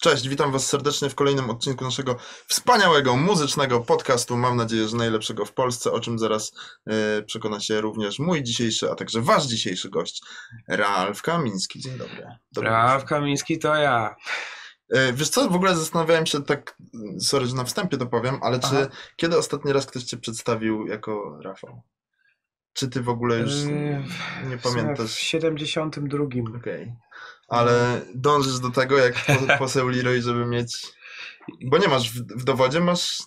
Cześć, witam Was serdecznie w kolejnym odcinku naszego wspaniałego muzycznego podcastu. Mam nadzieję, że najlepszego w Polsce, o czym zaraz e, przekona się również mój dzisiejszy, a także Wasz dzisiejszy gość, Ralf Kamiński. Dzień dobry. dobry Ralf Kamiński to ja. E, wiesz co, w ogóle zastanawiałem się tak, sorry, że na wstępie to powiem, ale czy Aha. kiedy ostatni raz ktoś Cię przedstawił jako Rafał? Czy Ty w ogóle już Yy, nie pamiętasz? W 72. Okej. Ale dążysz do tego, jak po- poseł Leroy, żeby mieć... Bo nie masz w, w dowodzie, masz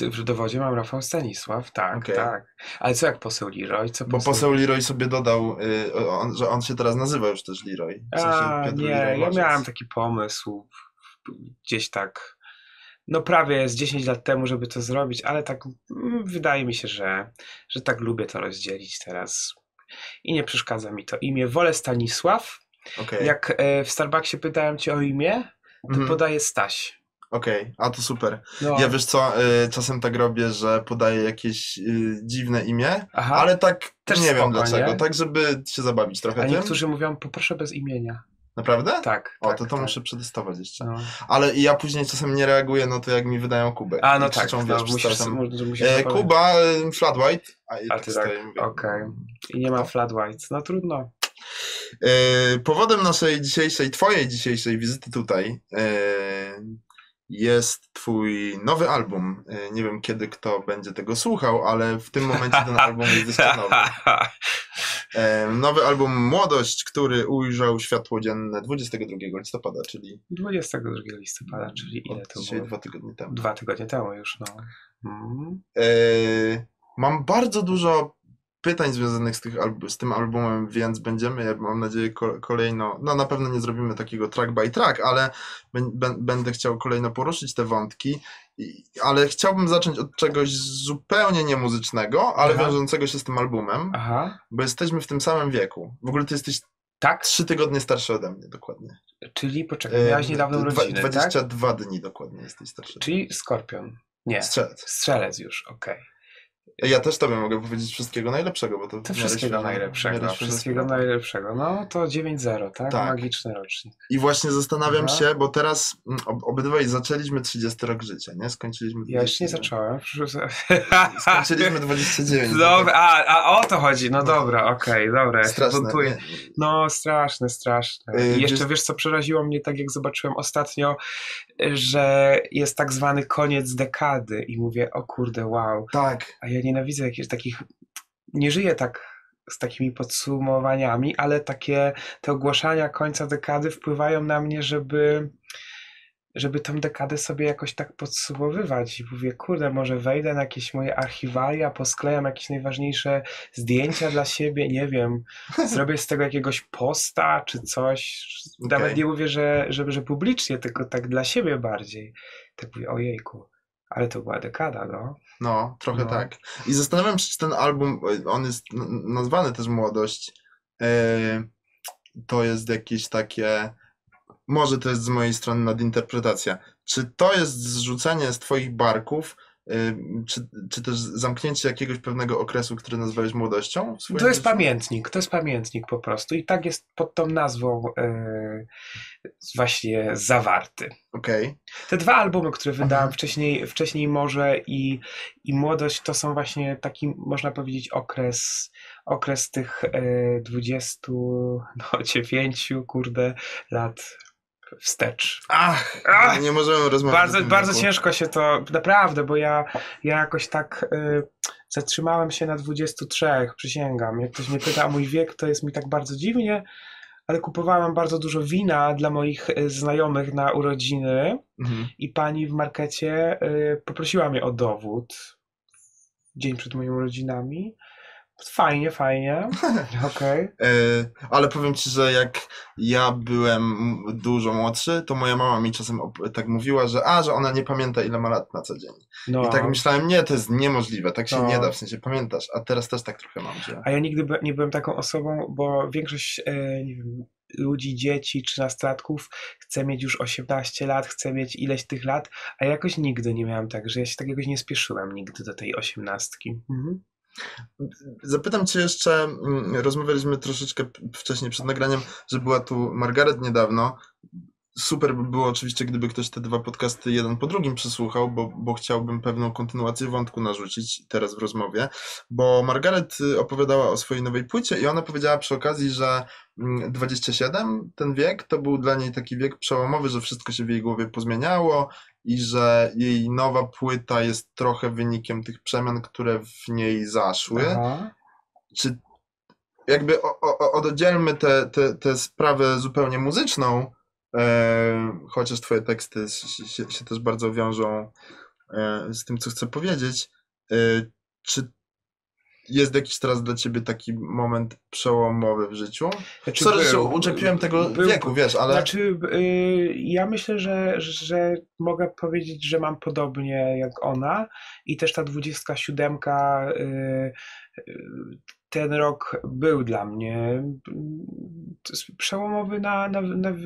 W dowodzie mam Rafał Stanisław, tak, Okej. tak. Ale co jak poseł Leroy? Co Bo poseł Leroy sobie dodał, y, on, że on się teraz nazywa już też Leroy. W sensie A, Piotr nie, Leroy ja miałem taki pomysł gdzieś tak, no prawie z 10 lat temu, żeby to zrobić, ale tak mm, wydaje mi się, że, że tak lubię to rozdzielić teraz. I nie przeszkadza mi to imię. Wolę Stanisław. Okej, Jak e, w Starbucksie pytałem cię o imię, to Mhm. podaję Staś. okej, a to super. No. Ja wiesz co, y, czasem tak robię, że podaję jakieś y, dziwne imię, Aha. ale tak Też nie wiem spoko, dlaczego, nie? tak żeby się zabawić trochę A tym. niektórzy mówią, poproszę bez imienia. Naprawdę? Tak. O, tak, to to tak. muszę przetestować jeszcze. No. Ale ja później czasem nie reaguję, no to jak mi wydają Kubę. A, no I tak, krzyczą, no, wiesz, musisz, musisz, musisz e. Kuba, flat white. A, A tak ty tak, stoję i mówię, okej. I nie ma flat white. No trudno. E, Powodem naszej dzisiejszej, twojej dzisiejszej wizyty tutaj e, jest twój nowy album. E, Nie wiem kiedy kto będzie tego słuchał, ale w tym momencie ten album jest jeszcze nowy. Nowy album Młodość, który ujrzał światło dzienne 22 listopada, czyli 22 listopada, czyli ile to dzisiaj było? dwa tygodnie temu. Dwa tygodnie temu już, no. Mm. Mam bardzo dużo pytań związanych z, tych z tym albumem, więc będziemy, mam nadzieję, ko- kolejno, no na pewno nie zrobimy takiego track by track, ale bę- bę- będę chciał kolejno poruszyć te wątki, ale chciałbym zacząć od czegoś zupełnie niemuzycznego, ale Aha. wiążącego się z tym albumem, Aha. bo jesteśmy w tym samym wieku. W ogóle ty jesteś Tak? trzy tygodnie starszy ode mnie, dokładnie. Czyli poczekaj, miałeś niedawną dwa- rodzinę, tak? 22 dni dokładnie jesteś starszy. Czyli Skorpion. Nie. Strzelec. Strzelec już, okej. Ja też tobie mogę powiedzieć wszystkiego najlepszego, bo to To wszystkiego najlepszego. Wszystkiego najlepszego. No to 9-0, tak? Tak. Magiczny rocznik. I właśnie zastanawiam Aha. się, bo teraz mm, ob obydwaj zaczęliśmy 30 rok życia, nie? Skończyliśmy Ja jeszcze nie 29. zacząłem. Skończyliśmy 29. Dobra, a, a o to chodzi. No No. dobra, okej, dobra. Ja się Straszne. buntuję. nie? No, straszne, straszne. Yy, I jeszcze wiesz- wiesz, co przeraziło mnie, tak jak zobaczyłem ostatnio, że jest tak zwany koniec dekady i mówię, o kurde, wow. Tak. A ja nienawidzę jakichś takich, nie żyję tak z takimi podsumowaniami, ale takie te ogłaszania końca dekady wpływają na mnie, żeby żeby tą dekadę sobie jakoś tak podsumowywać i mówię, kurde, może wejdę na jakieś moje archiwalia, posklejam jakieś najważniejsze zdjęcia dla siebie, nie wiem, zrobię z tego jakiegoś posta czy coś. Nawet Okej. nie mówię, że, że, że publicznie, tylko tak dla siebie bardziej. Tak mówię, ojejku, ale to była dekada, no. No, trochę No. tak. I zastanawiam się, czy ten album, on jest nazwany też Młodość, e, to jest jakieś takie, może to jest z mojej strony nadinterpretacja. Czy to jest zrzucenie z twoich barków, e, czy, czy też zamknięcie jakiegoś pewnego okresu, który nazwałeś młodością? To jest życiu? pamiętnik, to jest pamiętnik po prostu i tak jest pod tą nazwą yy, właśnie zawarty. Okej. Te dwa albumy, które wydałem wcześniej, wcześniej Morze i, i Młodość, to są właśnie taki, można powiedzieć, okres, okres tych e, 29, kurde, lat wstecz. Ach, Ach, nie możemy rozmawiać Bardzo, bardzo ciężko się to, naprawdę, bo ja, ja jakoś tak e, zatrzymałem się na 23, przysięgam. Jak ktoś mnie pyta o mój wiek, to jest mi tak bardzo dziwnie, ale kupowałem bardzo dużo wina dla moich e, znajomych na urodziny. Mhm. I pani w markecie y, poprosiła mnie o dowód dzień przed moimi urodzinami. Fajnie, fajnie. Okej. E, ale powiem ci, że jak ja byłem dużo młodszy, to moja mama mi czasem tak mówiła, że a, że ona nie pamięta ile ma lat na co dzień. No. I tak myślałem, nie, to jest niemożliwe, tak się No. nie da, w sensie pamiętasz, a teraz też tak trochę mam, że... A ja nigdy nie byłem taką osobą, bo większość e, nie wiem, ludzi, dzieci, trzynastolatków chce mieć już 18 lat, chce mieć ileś tych lat, a ja jakoś nigdy nie miałem tak, że ja się tak jakoś nie spieszyłem nigdy do tej osiemnastki. Mhm. Zapytam cię jeszcze, mm, rozmawialiśmy troszeczkę wcześniej przed nagraniem, że była tu Margaret niedawno. Super by było oczywiście, gdyby ktoś te dwa podcasty jeden po drugim przesłuchał, bo, bo chciałbym pewną kontynuację wątku narzucić teraz w rozmowie, bo Margaret y, opowiadała o swojej nowej płycie i ona powiedziała przy okazji, że mm, 27, ten wiek, to był dla niej taki wiek przełomowy, że wszystko się w jej głowie pozmieniało i że jej nowa płyta jest trochę wynikiem tych przemian, które w niej zaszły. Aha. Czy jakby o, o, oddzielmy tę sprawę zupełnie muzyczną, chociaż twoje teksty się, się, się też bardzo wiążą e, z tym, co chcę powiedzieć. E, czy jest jakiś teraz dla ciebie taki moment przełomowy w życiu? Znaczy Sorry, że był- uczepiłem tego był- wieku, wiesz, ale... Znaczy, y, ja myślę, że, że mogę powiedzieć, że mam podobnie jak ona i też ta 27 y, y, ten rok był dla mnie jest przełomowy na, na, na, w,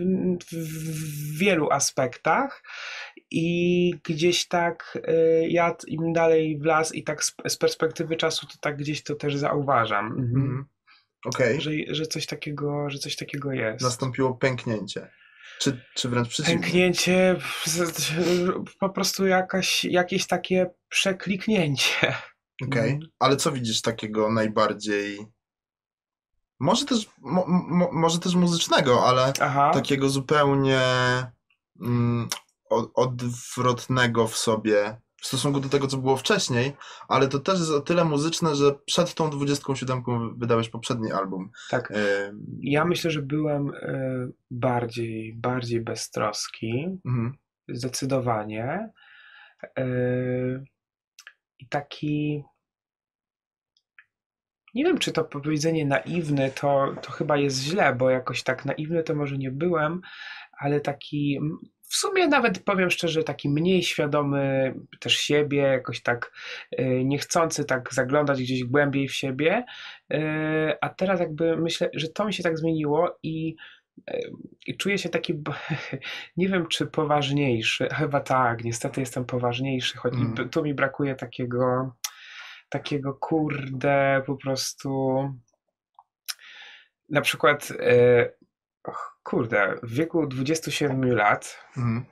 w wielu aspektach i gdzieś tak y, ja im dalej w las i tak z, perspektywy czasu to tak gdzieś to też zauważam, mhm. Mhm. Okej, że, że coś takiego, że coś takiego jest. nastąpiło pęknięcie. Czy, czy wręcz przeciwnie? Pęknięcie, po prostu jakaś, jakieś takie przekliknięcie. Okej, Mhm. ale co widzisz takiego najbardziej... Może też, mo, mo, może też muzycznego, ale Aha. takiego zupełnie mm, odwrotnego w sobie w stosunku do tego, co było wcześniej, ale to też jest o tyle muzyczne, że przed tą 27 wydałeś poprzedni album. Tak. E, Ja myślę, że byłem y, bardziej, bardziej beztroski, mhm, zdecydowanie. Y, I taki. Nie wiem, czy to powiedzenie naiwny to, to chyba jest źle, bo jakoś tak naiwny to może nie byłem, ale taki w sumie nawet powiem szczerze, taki mniej świadomy też siebie, jakoś tak y, niechcący tak zaglądać gdzieś głębiej w siebie. Y, A teraz jakby myślę, że to mi się tak zmieniło i, y, i czuję się taki, nie wiem czy poważniejszy, chyba tak, niestety jestem poważniejszy, choć Mm. tu mi brakuje takiego, takiego kurde po prostu na przykład och, kurde, w wieku 27 lat mhm,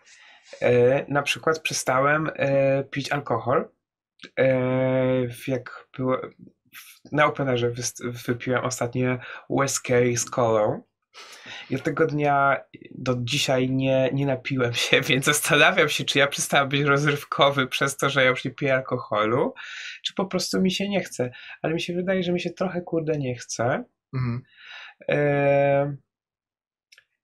e, na przykład przestałem e, pić alkohol. E, jak było, na Openerze wys- wypiłem ostatnio whisky z kolą. I od tego dnia do dzisiaj nie, nie napiłem się, więc zastanawiam się, czy ja przestałem być rozrywkowy przez to, że ja już nie piję alkoholu, czy po prostu mi się nie chce. Ale mi się wydaje, że mi się trochę kurde nie chce. mhm. Eee,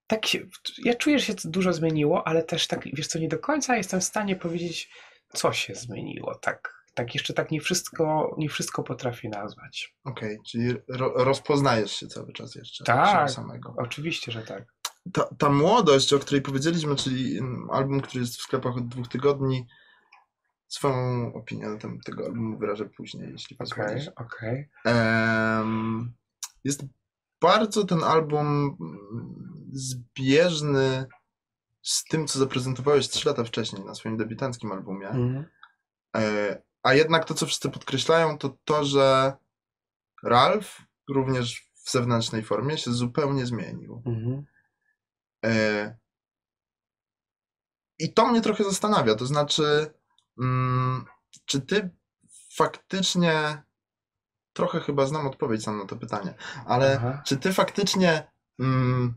tak się, ja czuję, że się dużo zmieniło, ale też tak, wiesz co, nie do końca jestem w stanie powiedzieć, co się zmieniło. Tak, tak jeszcze tak nie wszystko, nie wszystko potrafię nazwać. Okej, czyli ro, rozpoznajesz się cały czas jeszcze Tak. siebie samego. Oczywiście, że tak. ta, ta młodość, o której powiedzieliśmy, czyli album, który jest w sklepach od dwóch tygodni, swoją opinię na temat tego albumu wyrażę później, jeśli Okej, pozwolisz. okej. Em, jest bardzo ten album mm, zbieżny z tym, co zaprezentowałeś trzy lata wcześniej na swoim debiutanckim albumie. E, A jednak to, co wszyscy podkreślają, to to, że Ralph również w zewnętrznej formie się zupełnie zmienił. E, I to mnie trochę zastanawia. To znaczy, mm, czy ty faktycznie. Trochę chyba znam odpowiedź sam na to pytanie, ale Aha. czy ty faktycznie mm,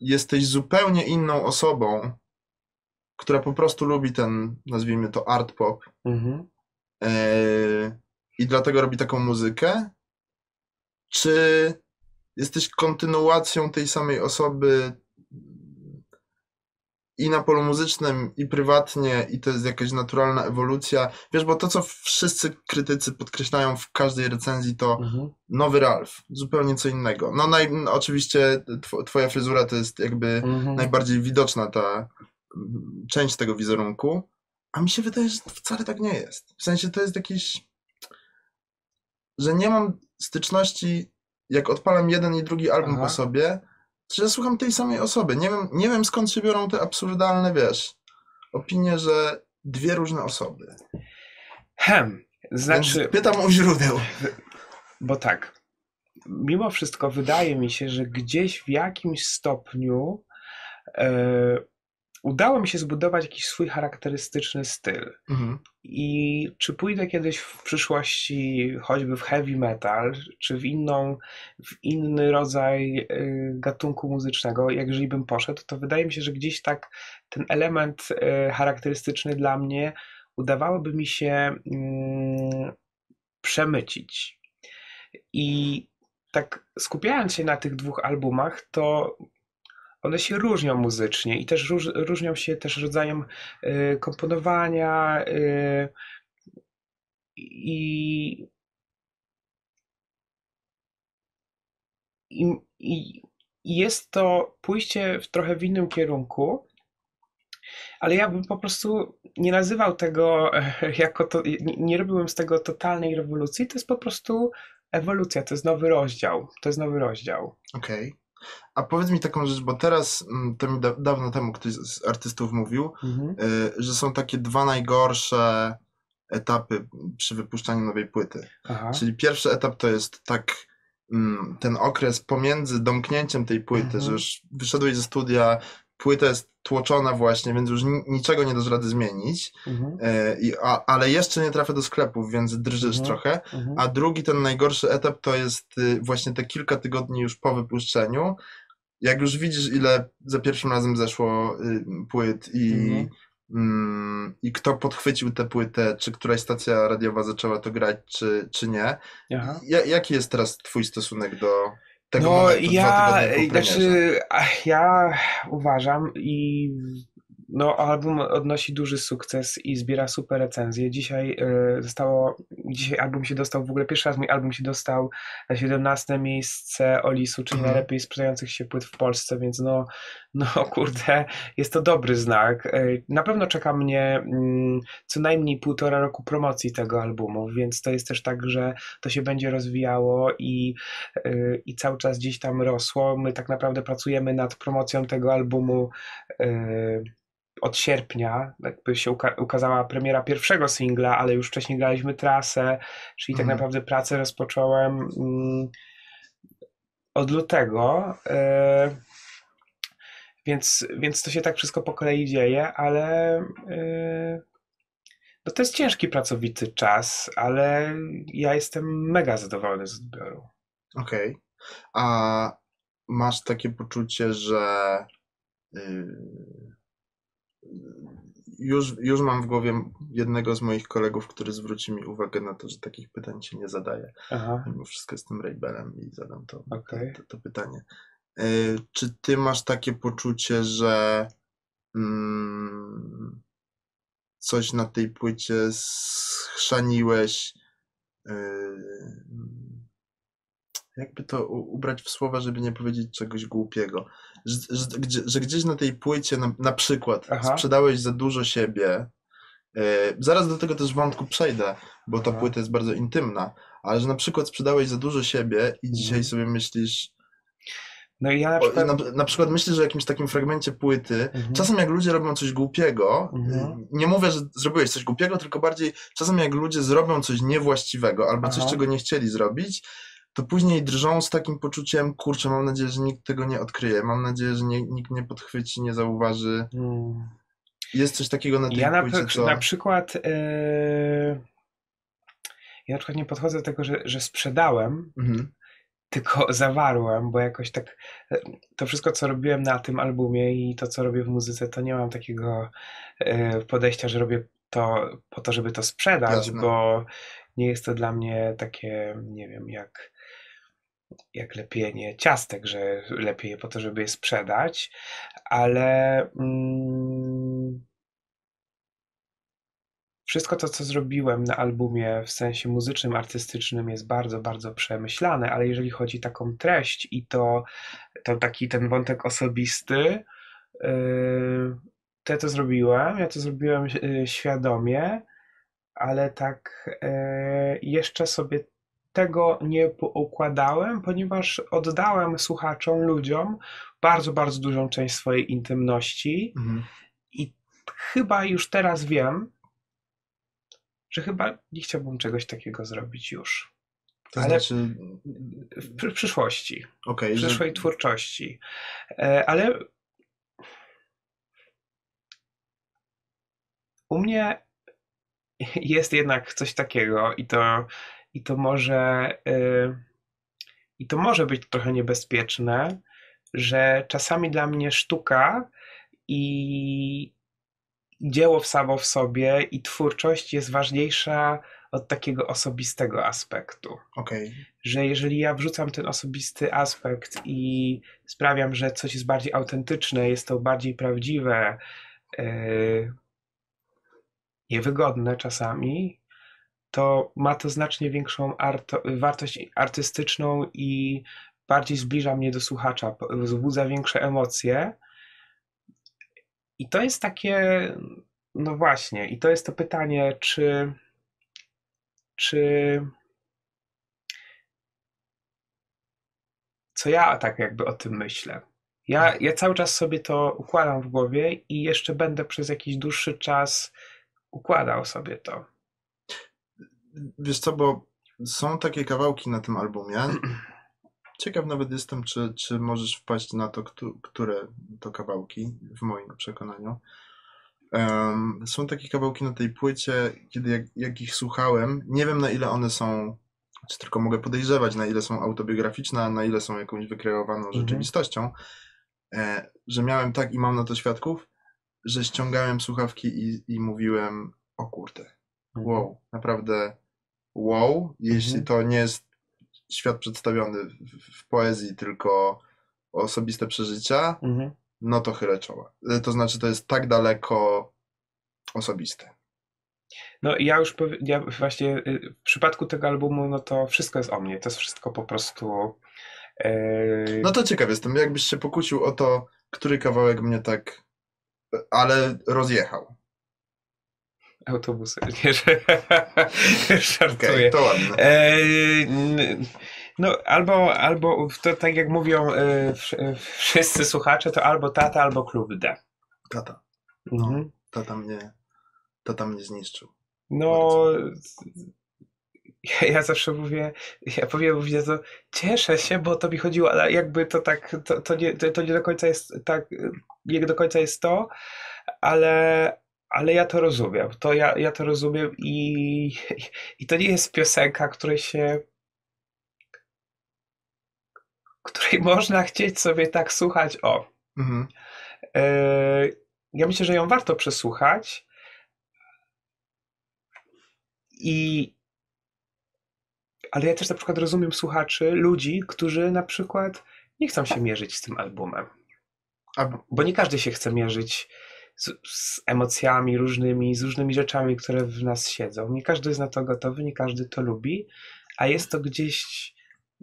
jesteś zupełnie inną osobą, która po prostu lubi ten, nazwijmy to, art pop Mhm. e, i dlatego robi taką muzykę? Czy jesteś kontynuacją tej samej osoby i na polu muzycznym, i prywatnie, i to jest jakaś naturalna ewolucja? Wiesz, bo to, co wszyscy krytycy podkreślają w każdej recenzji, to Mhm. nowy Ralph, zupełnie co innego. No, naj, no oczywiście tw- twoja fryzura to jest jakby Mhm. najbardziej widoczna ta mm, część tego wizerunku, a mi się wydaje, że wcale tak nie jest. W sensie to jest jakiś, że nie mam styczności, jak odpalam jeden i drugi album Aha. po sobie, że ja słucham tej samej osoby. Nie wiem, nie wiem skąd się biorą te absurdalne, wiesz, opinie, że dwie różne osoby. Hem. Znaczy, Więc pytam o źródeł. Bo tak, mimo wszystko wydaje mi się, że gdzieś w jakimś stopniu e, udało mi się zbudować jakiś swój charakterystyczny styl. Mhm. I czy pójdę kiedyś w przyszłości choćby w heavy metal, czy w inną, w inny rodzaj y, gatunku muzycznego, jak jeżeli bym poszedł, to wydaje mi się, że gdzieś tak ten element y, charakterystyczny dla mnie udawałoby mi się mm, przemycić. I tak skupiając się na tych dwóch albumach, to one się różnią muzycznie i też róż, różnią się też rodzajem y, komponowania y, i, i, i jest to pójście w trochę w innym kierunku, ale ja bym po prostu nie nazywał tego jako to, nie, robiłem z tego totalnej rewolucji, to jest po prostu ewolucja, to jest nowy rozdział, to jest nowy rozdział. Okej. A powiedz mi taką rzecz, bo teraz, mm, to mi da, dawno temu ktoś z artystów mówił, Mhm. y, że są takie dwa najgorsze etapy przy wypuszczaniu nowej płyty. Aha. Czyli pierwszy etap to jest tak mm, ten okres pomiędzy domknięciem tej płyty, Mhm. że już wyszedłeś ze studia, płyta jest tłoczona właśnie, więc już ni- niczego nie dasz rady zmienić, Mhm. y, i, a, ale jeszcze nie trafia do sklepów, więc drżysz Mhm. trochę. Mhm. A drugi, ten najgorszy etap to jest y, właśnie te kilka tygodni już po wypuszczeniu. Jak już widzisz, ile za pierwszym razem zeszło y, płyt i, Mhm. mm, i kto podchwycił tę płytę, czy któraś stacja radiowa zaczęła to grać, czy, czy nie. Ja, jaki jest teraz twój stosunek do tego No, momentu, ja, znaczy, ja uważam i no, album odnosi duży sukces i zbiera super recenzje. Dzisiaj y, zostało, dzisiaj album się dostał, w ogóle pierwszy raz mój album się dostał na 17 miejsce Olisu, czyli Mhm. najlepiej sprzedających się płyt w Polsce, więc no, no kurde, jest to dobry znak. Y, Na pewno czeka mnie mm, co najmniej półtora roku promocji tego albumu, więc to jest też tak, że to się będzie rozwijało i y, i cały czas gdzieś tam rosło. My tak naprawdę pracujemy nad promocją tego albumu y, od sierpnia. Jakby się uka ukazała premiera pierwszego singla, ale już wcześniej graliśmy trasę, czyli tak Mhm. naprawdę pracę rozpocząłem mm, od lutego. y, więc, więc to się tak wszystko po kolei dzieje, ale y, no to jest ciężki, pracowity czas, ale ja jestem mega zadowolony z odbioru. Okej. A masz takie poczucie, że y, już, już mam w głowie jednego z moich kolegów, który zwróci mi uwagę na to, że takich pytań się nie zadaje. Aha. Mimo wszystko jestem Raybelem i zadam to, Okej. to, to, to pytanie. Y, czy ty masz takie poczucie, że mm, coś na tej płycie schrzaniłeś? y, jakby to ubrać w słowa, żeby nie powiedzieć czegoś głupiego. Że, że, że gdzieś na tej płycie na, na przykład Aha. sprzedałeś za dużo siebie. y, zaraz do tego też wątku przejdę, bo ta Aha. płyta jest bardzo intymna, ale że na przykład sprzedałeś za dużo siebie i dzisiaj Mhm. sobie myślisz, No i ja na przykład... na, na przykład myślisz o jakimś takim fragmencie płyty. Mhm. Czasem jak ludzie robią coś głupiego, Mhm. y, nie mówię, że zrobiłeś coś głupiego, tylko bardziej czasem jak ludzie zrobią coś niewłaściwego albo coś, Aha. czego nie chcieli zrobić, to później drżą z takim poczuciem, kurczę, mam nadzieję, że nikt tego nie odkryje, mam nadzieję, że nie, nikt nie podchwyci, nie zauważy. Mm. Jest coś takiego na tej Ja na, płycie, co... na przykład yy, ja na przykład nie podchodzę do tego, że, że sprzedałem, Mhm. tylko zawarłem, bo jakoś tak e, to wszystko, co robiłem na tym albumie i to, co robię w muzyce, to nie mam takiego e, podejścia, że robię to po to, żeby to sprzedać, Jasne. bo nie jest to dla mnie takie, nie wiem, jak jak lepienie ciastek, że lepiej je po to, żeby je sprzedać, ale mm, wszystko to, co zrobiłem na albumie w sensie muzycznym, artystycznym jest bardzo, bardzo przemyślane, ale jeżeli chodzi o taką treść i to, to taki ten wątek osobisty, yy, to ja to zrobiłem, ja to zrobiłem yy, świadomie, ale tak yy, jeszcze sobie tego nie poukładałem, ponieważ oddałem słuchaczom, ludziom bardzo, bardzo dużą część swojej intymności. Mhm. I chyba już teraz wiem, że chyba nie chciałbym czegoś takiego zrobić już. To ale znaczy... W przyszłości. Okay, w przyszłej że... twórczości. E, ale u mnie jest jednak coś takiego i to i to może y, i to może być trochę niebezpieczne, że czasami dla mnie sztuka i dzieło samo w sobie i twórczość jest ważniejsza od takiego osobistego aspektu. Okej. Że jeżeli ja wrzucam ten osobisty aspekt i sprawiam, że coś jest bardziej autentyczne, jest to bardziej prawdziwe, yy, niewygodne czasami, to ma to znacznie większą arto, wartość artystyczną i bardziej zbliża mnie do słuchacza, wzbudza większe emocje. I to jest takie, no właśnie, i to jest to pytanie, czy, czy co ja tak jakby o tym myślę. Ja, ja cały czas sobie to układam w głowie i jeszcze będę przez jakiś dłuższy czas układał sobie to. Wiesz co, bo są takie kawałki na tym albumie. Ciekaw nawet jestem, czy, czy możesz wpaść na to, któ- które to kawałki, w moim przekonaniu. Em, są takie kawałki na tej płycie, kiedy jak, jak ich słuchałem, nie wiem na ile one są, czy tylko mogę podejrzewać, na ile są autobiograficzne, a na ile są jakąś wykreowaną Mhm. rzeczywistością, e, że miałem tak i mam na to świadków, że ściągałem słuchawki i, i mówiłem, o kurde, wow, naprawdę wow, jeśli Mhm. to nie jest świat przedstawiony w, w poezji, tylko osobiste przeżycia, Mhm. no to chylę czoła. Y, To znaczy, to jest tak daleko osobiste. No i ja już powie, ja właśnie y, w przypadku tego albumu, no to wszystko jest o mnie. To jest wszystko po prostu. Yy, No to ciekaw jestem, jakbyś się pokłócił o to, który kawałek mnie tak, ale rozjechał. Autobusy. Nie, że żartuję. to ładne. N- no, albo, albo to tak jak mówią e, wsz- wszyscy słuchacze, to albo tata, albo klub D. Tata, Mhm. tata mnie, tata mnie zniszczył. No, ja, ja zawsze mówię, ja powiem, mówię to, cieszę się, bo to mi chodziło, ale jakby to tak, to, to, nie, to, to nie do końca jest tak, nie do końca jest to, ale, ale ja to rozumiem, to ja, ja to rozumiem i, i to nie jest piosenka, której się której można chcieć sobie tak słuchać, o, Mhm. Yy, ja myślę, że ją warto przesłuchać. I. Ale ja też na przykład rozumiem słuchaczy, ludzi, którzy na przykład nie chcą się mierzyć z tym albumem. Bo nie każdy się chce mierzyć z, z emocjami różnymi, z różnymi rzeczami, które w nas siedzą. Nie każdy jest na to gotowy, nie każdy to lubi, a jest to gdzieś,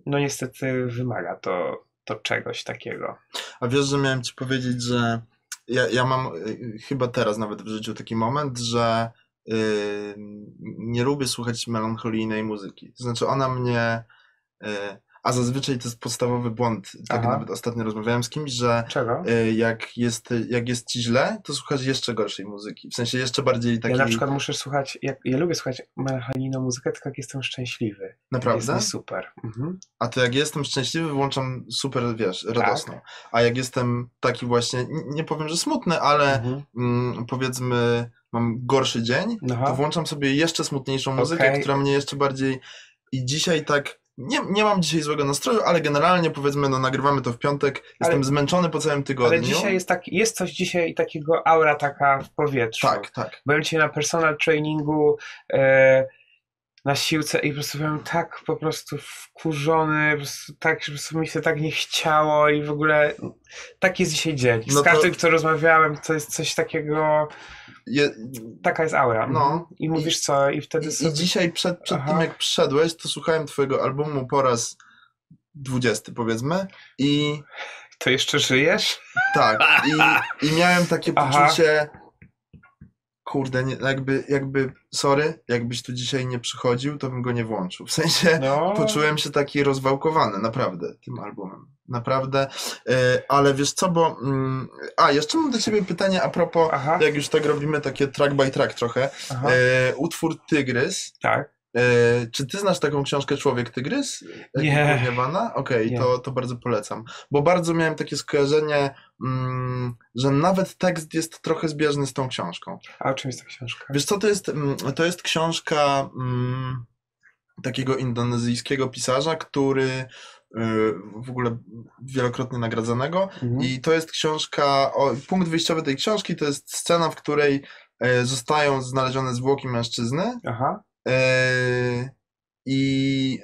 no niestety wymaga to, to czegoś takiego. a wiesz, że miałem ci powiedzieć, że ja, ja mam y, chyba teraz nawet w życiu taki moment, że y, nie lubię słuchać melancholijnej muzyki. To znaczy ona mnie, y, a zazwyczaj to jest podstawowy błąd, tak Aha. nawet ostatnio rozmawiałem z kimś, że Czego? y, jak jest, jak jest ci źle, to słuchasz jeszcze gorszej muzyki. W sensie jeszcze bardziej takiej... Ja na przykład muszę słuchać, jak, ja lubię słuchać melancholijną muzykę, tylko jak jestem szczęśliwy. Naprawdę? Jest super. Mhm. A to jak jestem szczęśliwy, włączam super, wiesz, Tak. radosną. A jak jestem taki właśnie, nie powiem, że smutny, ale Mhm. mm, powiedzmy mam gorszy dzień, Aha. to włączam sobie jeszcze smutniejszą muzykę, Okej. która mnie jeszcze bardziej... I dzisiaj tak, nie, nie mam dzisiaj złego nastroju, ale generalnie powiedzmy, no nagrywamy to w piątek, jestem zmęczony po całym tygodniu. Ale dzisiaj jest, tak, jest coś dzisiaj takiego aura taka w powietrzu. Tak, tak. Byłem dzisiaj na personal trainingu e, na siłce i po prostu byłem tak po prostu wkurzony, po prostu tak, że po prostu mi się tak nie chciało i w ogóle taki jest dzisiaj dzień. Z No to- każdym, kto rozmawiałem, to jest coś takiego, Je, taka jest aura. No. Mhm. I mówisz co i wtedy i, sobie... I dzisiaj przed, przed tym, jak przyszedłeś, to słuchałem twojego albumu po raz 20 powiedzmy i To jeszcze żyjesz? Tak, i, i miałem takie Aha. poczucie, kurde, nie, jakby, jakby, sorry, jakbyś tu dzisiaj nie przychodził, to bym go nie włączył. W sensie No. poczułem się taki rozwałkowany, naprawdę, tym albumem. Naprawdę, e, ale wiesz co, bo, mm, a, jeszcze mam do ciebie pytanie a propos, Aha. jak już tak robimy takie track by track trochę, Aha. e, utwór Tygrys, Tak. E, czy ty znasz taką książkę Człowiek Tygrys? Nie. Okej, Nie. to, to bardzo polecam. Bo bardzo miałem takie skojarzenie, mm, że nawet tekst jest trochę zbieżny z tą książką. A czym jest ta książka? Wiesz co, to jest, mm, to jest książka takiego indonezyjskiego pisarza, który w ogóle wielokrotnie nagradzanego Mhm. i to jest książka, o, punkt wyjściowy tej książki to jest scena, w której e, zostają znalezione zwłoki mężczyzny Aha, e, i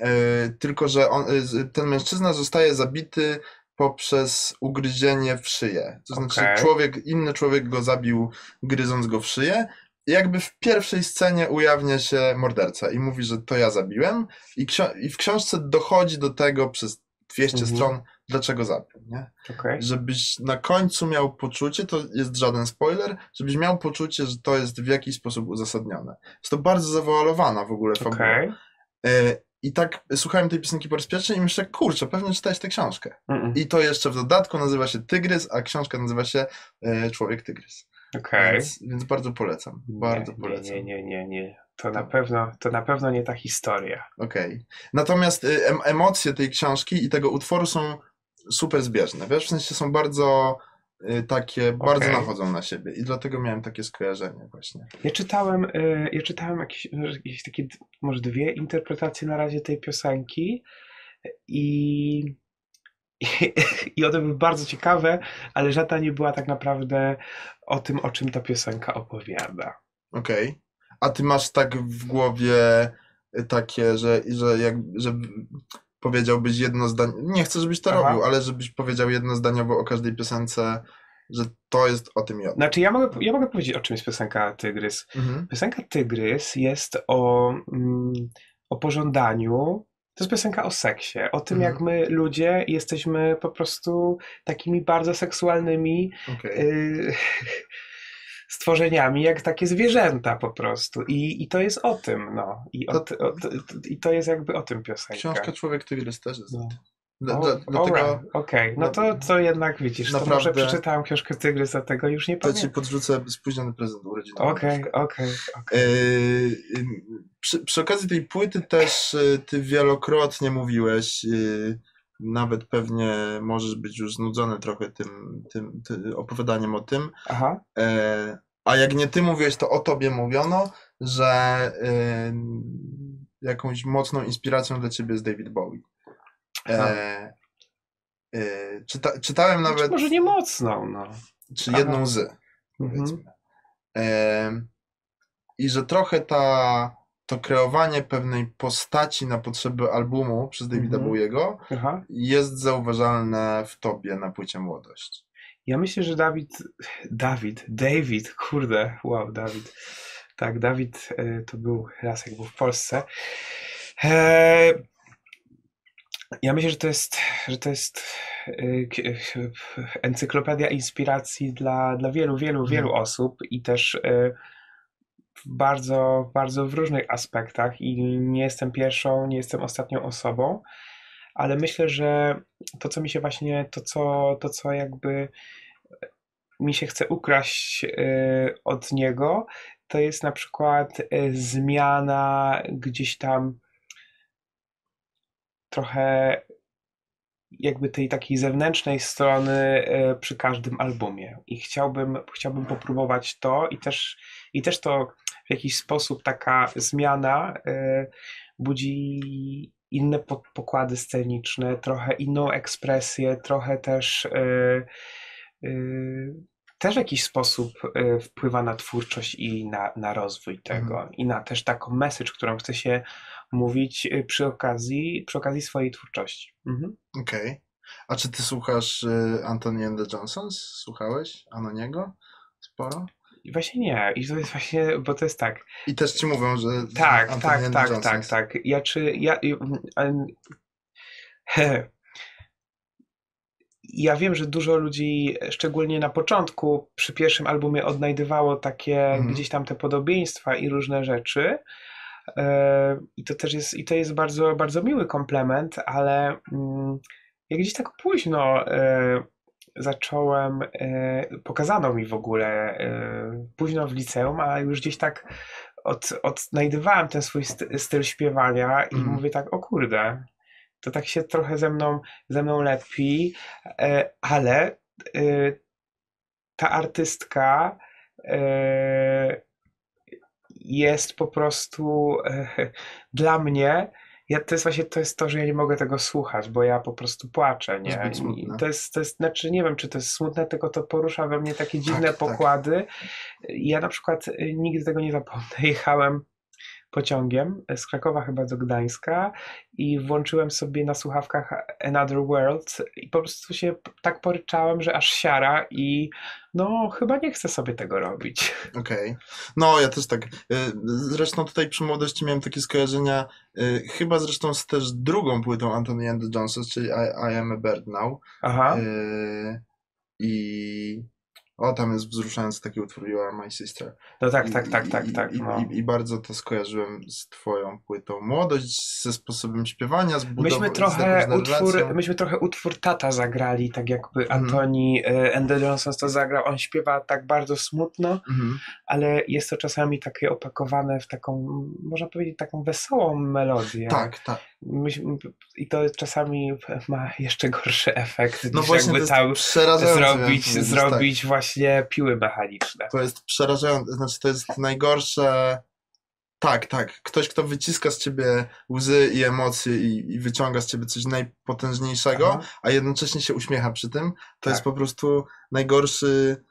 tylko, że on, ten mężczyzna zostaje zabity poprzez ugryzienie w szyję. To znaczy człowiek, inny człowiek go zabił gryząc go w szyję. Jakby w pierwszej scenie ujawnia się morderca i mówi, że to ja zabiłem i, i w książce dochodzi do tego przez 200 Mhm. stron, dlaczego zabił, nie? okej. żebyś na końcu miał poczucie, to jest żaden spoiler, żebyś miał poczucie, że to jest w jakiś sposób uzasadnione. Jest to bardzo zawoalowana w ogóle fabuła. Okej. E, I tak słuchałem tej piosenki po raz pierwszy i myślę, kurczę, pewnie czytałeś tę książkę. Mm, I to jeszcze w dodatku nazywa się Tygrys, a książka nazywa się e, Człowiek Tygrys. Okej. Więc, więc bardzo polecam. Bardzo nie, polecam. Nie, nie, nie, nie. To na pewno, to na pewno nie ta historia. Okej. Natomiast y, em, emocje tej książki i tego utworu są super zbieżne. Wiesz, w sensie są bardzo y, takie, bardzo nachodzą na siebie i dlatego miałem takie skojarzenie właśnie. Ja czytałem, y, ja czytałem jakieś, jakieś takie, może dwie interpretacje na razie tej piosenki i, i, i one były bardzo ciekawe, ale żadna nie była tak naprawdę o tym, o czym ta piosenka opowiada. Okej. A ty masz tak w głowie takie, że, że jak, że powiedziałbyś jedno zdanie, nie chcę, żebyś to Aha. robił, ale żebyś powiedział jednozdaniowo o każdej piosence, że to jest o tym i o tym. Znaczy, ja mogę, ja mogę powiedzieć, o czym jest piosenka Tygrys. Mhm. Piosenka Tygrys jest o, mm, o pożądaniu. To jest piosenka o seksie, o tym, Mhm. jak my ludzie jesteśmy po prostu takimi bardzo seksualnymi Okej. y, stworzeniami, jak takie zwierzęta po prostu. I, i to jest o tym, no. I, o, To- o, I to jest jakby o tym piosenka. Książka Człowiek Tygrys też jest. No. Dla, dlatego Okej, no to, to jednak widzisz, to może Naprawdę- przeczytałem książkę Tygrys, a tego już nie to ci pamiętam. podrzucę spóźniony prezent urodzinowy. Okej, okej, okej. Przy, przy okazji tej płyty też yy, ty wielokrotnie mówiłeś, yy, nawet pewnie możesz być już znudzony trochę tym, tym, ty, opowiadaniem o tym, Aha, e, a jak nie ty mówiłeś, to o tobie mówiono, że yy, jakąś mocną inspiracją dla ciebie jest David Bowie. E, yy, czyta, czytałem Znaczy, nawet, może nie mocno, no. czy jedną z, Mhm. powiedzmy. Em, I że trochę ta, to kreowanie pewnej postaci na potrzeby albumu przez Davida Mhm. Bowiego jest zauważalne w tobie na płycie Młodość. Ja myślę, że Dawid, Dawid, David, kurde, wow, Dawid. Tak, Dawid e, to był raz, jak był w Polsce. E, ja myślę, że to jest, że to jest e, encyklopedia inspiracji dla, dla wielu, wielu, wielu osób i też bardzo, bardzo w różnych aspektach i nie jestem pierwszą, nie jestem ostatnią osobą, ale myślę, że to, co mi się właśnie, to, co, to, co jakby mi się chce ukraść y, od niego, to jest na przykład y, zmiana gdzieś tam trochę jakby tej takiej zewnętrznej strony y, przy każdym albumie. I chciałbym, chciałbym popróbować to i też, i też to w jakiś sposób taka zmiana y, budzi inne po- pokłady sceniczne, trochę inną ekspresję, trochę też y, y, też w jakiś sposób wpływa na twórczość i na, na rozwój tego i na też taką message, którą chce się mówić przy okazji, przy okazji swojej twórczości. Mhm. Okej. A czy ty słuchasz Anthony and the Johnsons? Słuchałeś Anoniego? Sporo? I właśnie nie, i to jest właśnie, bo to jest tak, I też ci mówią, że tak, Anthony tak, and the tak, tak, tak, ja czy, ja, mm, ja wiem, że dużo ludzi, szczególnie na początku, przy pierwszym albumie odnajdywało takie Mhm. gdzieś tam te podobieństwa i różne rzeczy. E, I to też jest, i to jest bardzo, bardzo miły komplement, ale mm, ja gdzieś tak późno e, zacząłem, e, pokazano mi w ogóle e, późno w liceum, a już gdzieś tak od, odnajdywałem ten swój sty- styl śpiewania i Mhm. mówię tak, o kurde, to tak się trochę ze mną, ze mną lepi, e, ale ta artystka jest po prostu dla mnie. Ja, to jest właśnie to, jest to, że ja nie mogę tego słuchać, bo ja po prostu płaczę, nie? To jest, to jest, znaczy nie wiem, czy to jest smutne, tylko to porusza we mnie takie dziwne tak. pokłady. Ja na przykład y, nigdy tego nie zapomnę. Jechałem pociągiem z Krakowa chyba do Gdańska i włączyłem sobie na słuchawkach Another World i po prostu się tak poryczałem, że aż siara i no chyba nie chcę sobie tego robić. Okej. No, ja też tak. y, Zresztą tutaj przy młodości miałem takie skojarzenia, y, chyba zresztą z też drugą płytą Anthony and the Johnsons, czyli I, I Am a Bird Now. Aha. Y, I o, tam jest wzruszający taki utwór You Are My Sister. No tak, I- tak, tak, i- tak, i- tak. I, No. i, I bardzo to skojarzyłem z twoją płytą. Młodość ze sposobem śpiewania, z budową, Myśmy z trochę, jakąś utwór, myśmy trochę utwór Tata zagrali, tak jakby Mhm. Antoni e, Johnson to zagrał. On śpiewa tak bardzo smutno, Mhm. ale jest to czasami takie opakowane w taką, można powiedzieć, taką wesołą melodię. Tak, tak. Myśmy, I to czasami ma jeszcze gorszy efekt No niż właśnie, jakby tam przerażające. miałem zrobić, powiedzieć, zrobić właśnie piły mechaniczne. To jest przerażające, znaczy to jest najgorsze. Tak, tak. Ktoś, kto wyciska z ciebie łzy i emocje i, i wyciąga z ciebie coś najpotężniejszego, Aha. a jednocześnie się uśmiecha przy tym, to Tak. jest po prostu najgorszy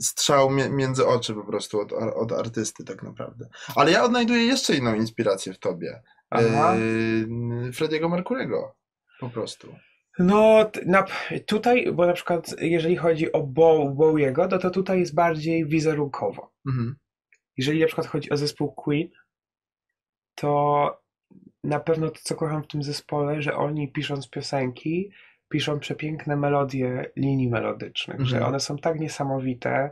strzał mie- między oczy po prostu od, od artysty tak naprawdę. Ale ja odnajduję jeszcze inną inspirację w tobie. Aha. Yy, Frediego Mercurego. Po prostu. No, na, tutaj, bo na przykład jeżeli chodzi o Bow, Bowiego, no to tutaj jest bardziej wizerunkowo. Mhm. Jeżeli na przykład chodzi o zespół Queen, to na pewno to, co kocham w tym zespole, że oni pisząc piosenki, piszą przepiękne melodie linii melodycznych, że Mhm. one są tak niesamowite.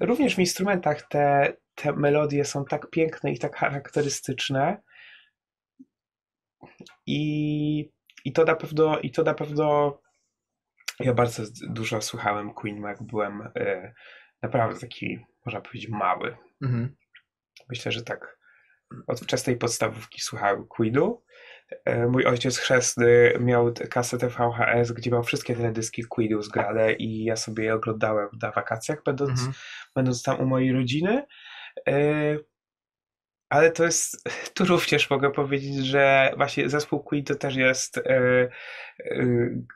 Również w instrumentach te, te melodie są tak piękne i tak charakterystyczne. I, i to na pewno, i to na pewno ja bardzo dużo słuchałem Queen, jak byłem e, naprawdę taki, można powiedzieć, mały. Mhm. Myślę, że tak od wczesnej podstawówki słuchałem Queenu. E, Mój ojciec chrzestny miał kasetę VHS, gdzie miał wszystkie teledyski Queenu zgrane i ja sobie je oglądałem na wakacjach, będąc, Mhm. będąc tam u mojej rodziny. E, Ale to jest, tu również mogę powiedzieć, że właśnie zespół Queen to też jest e,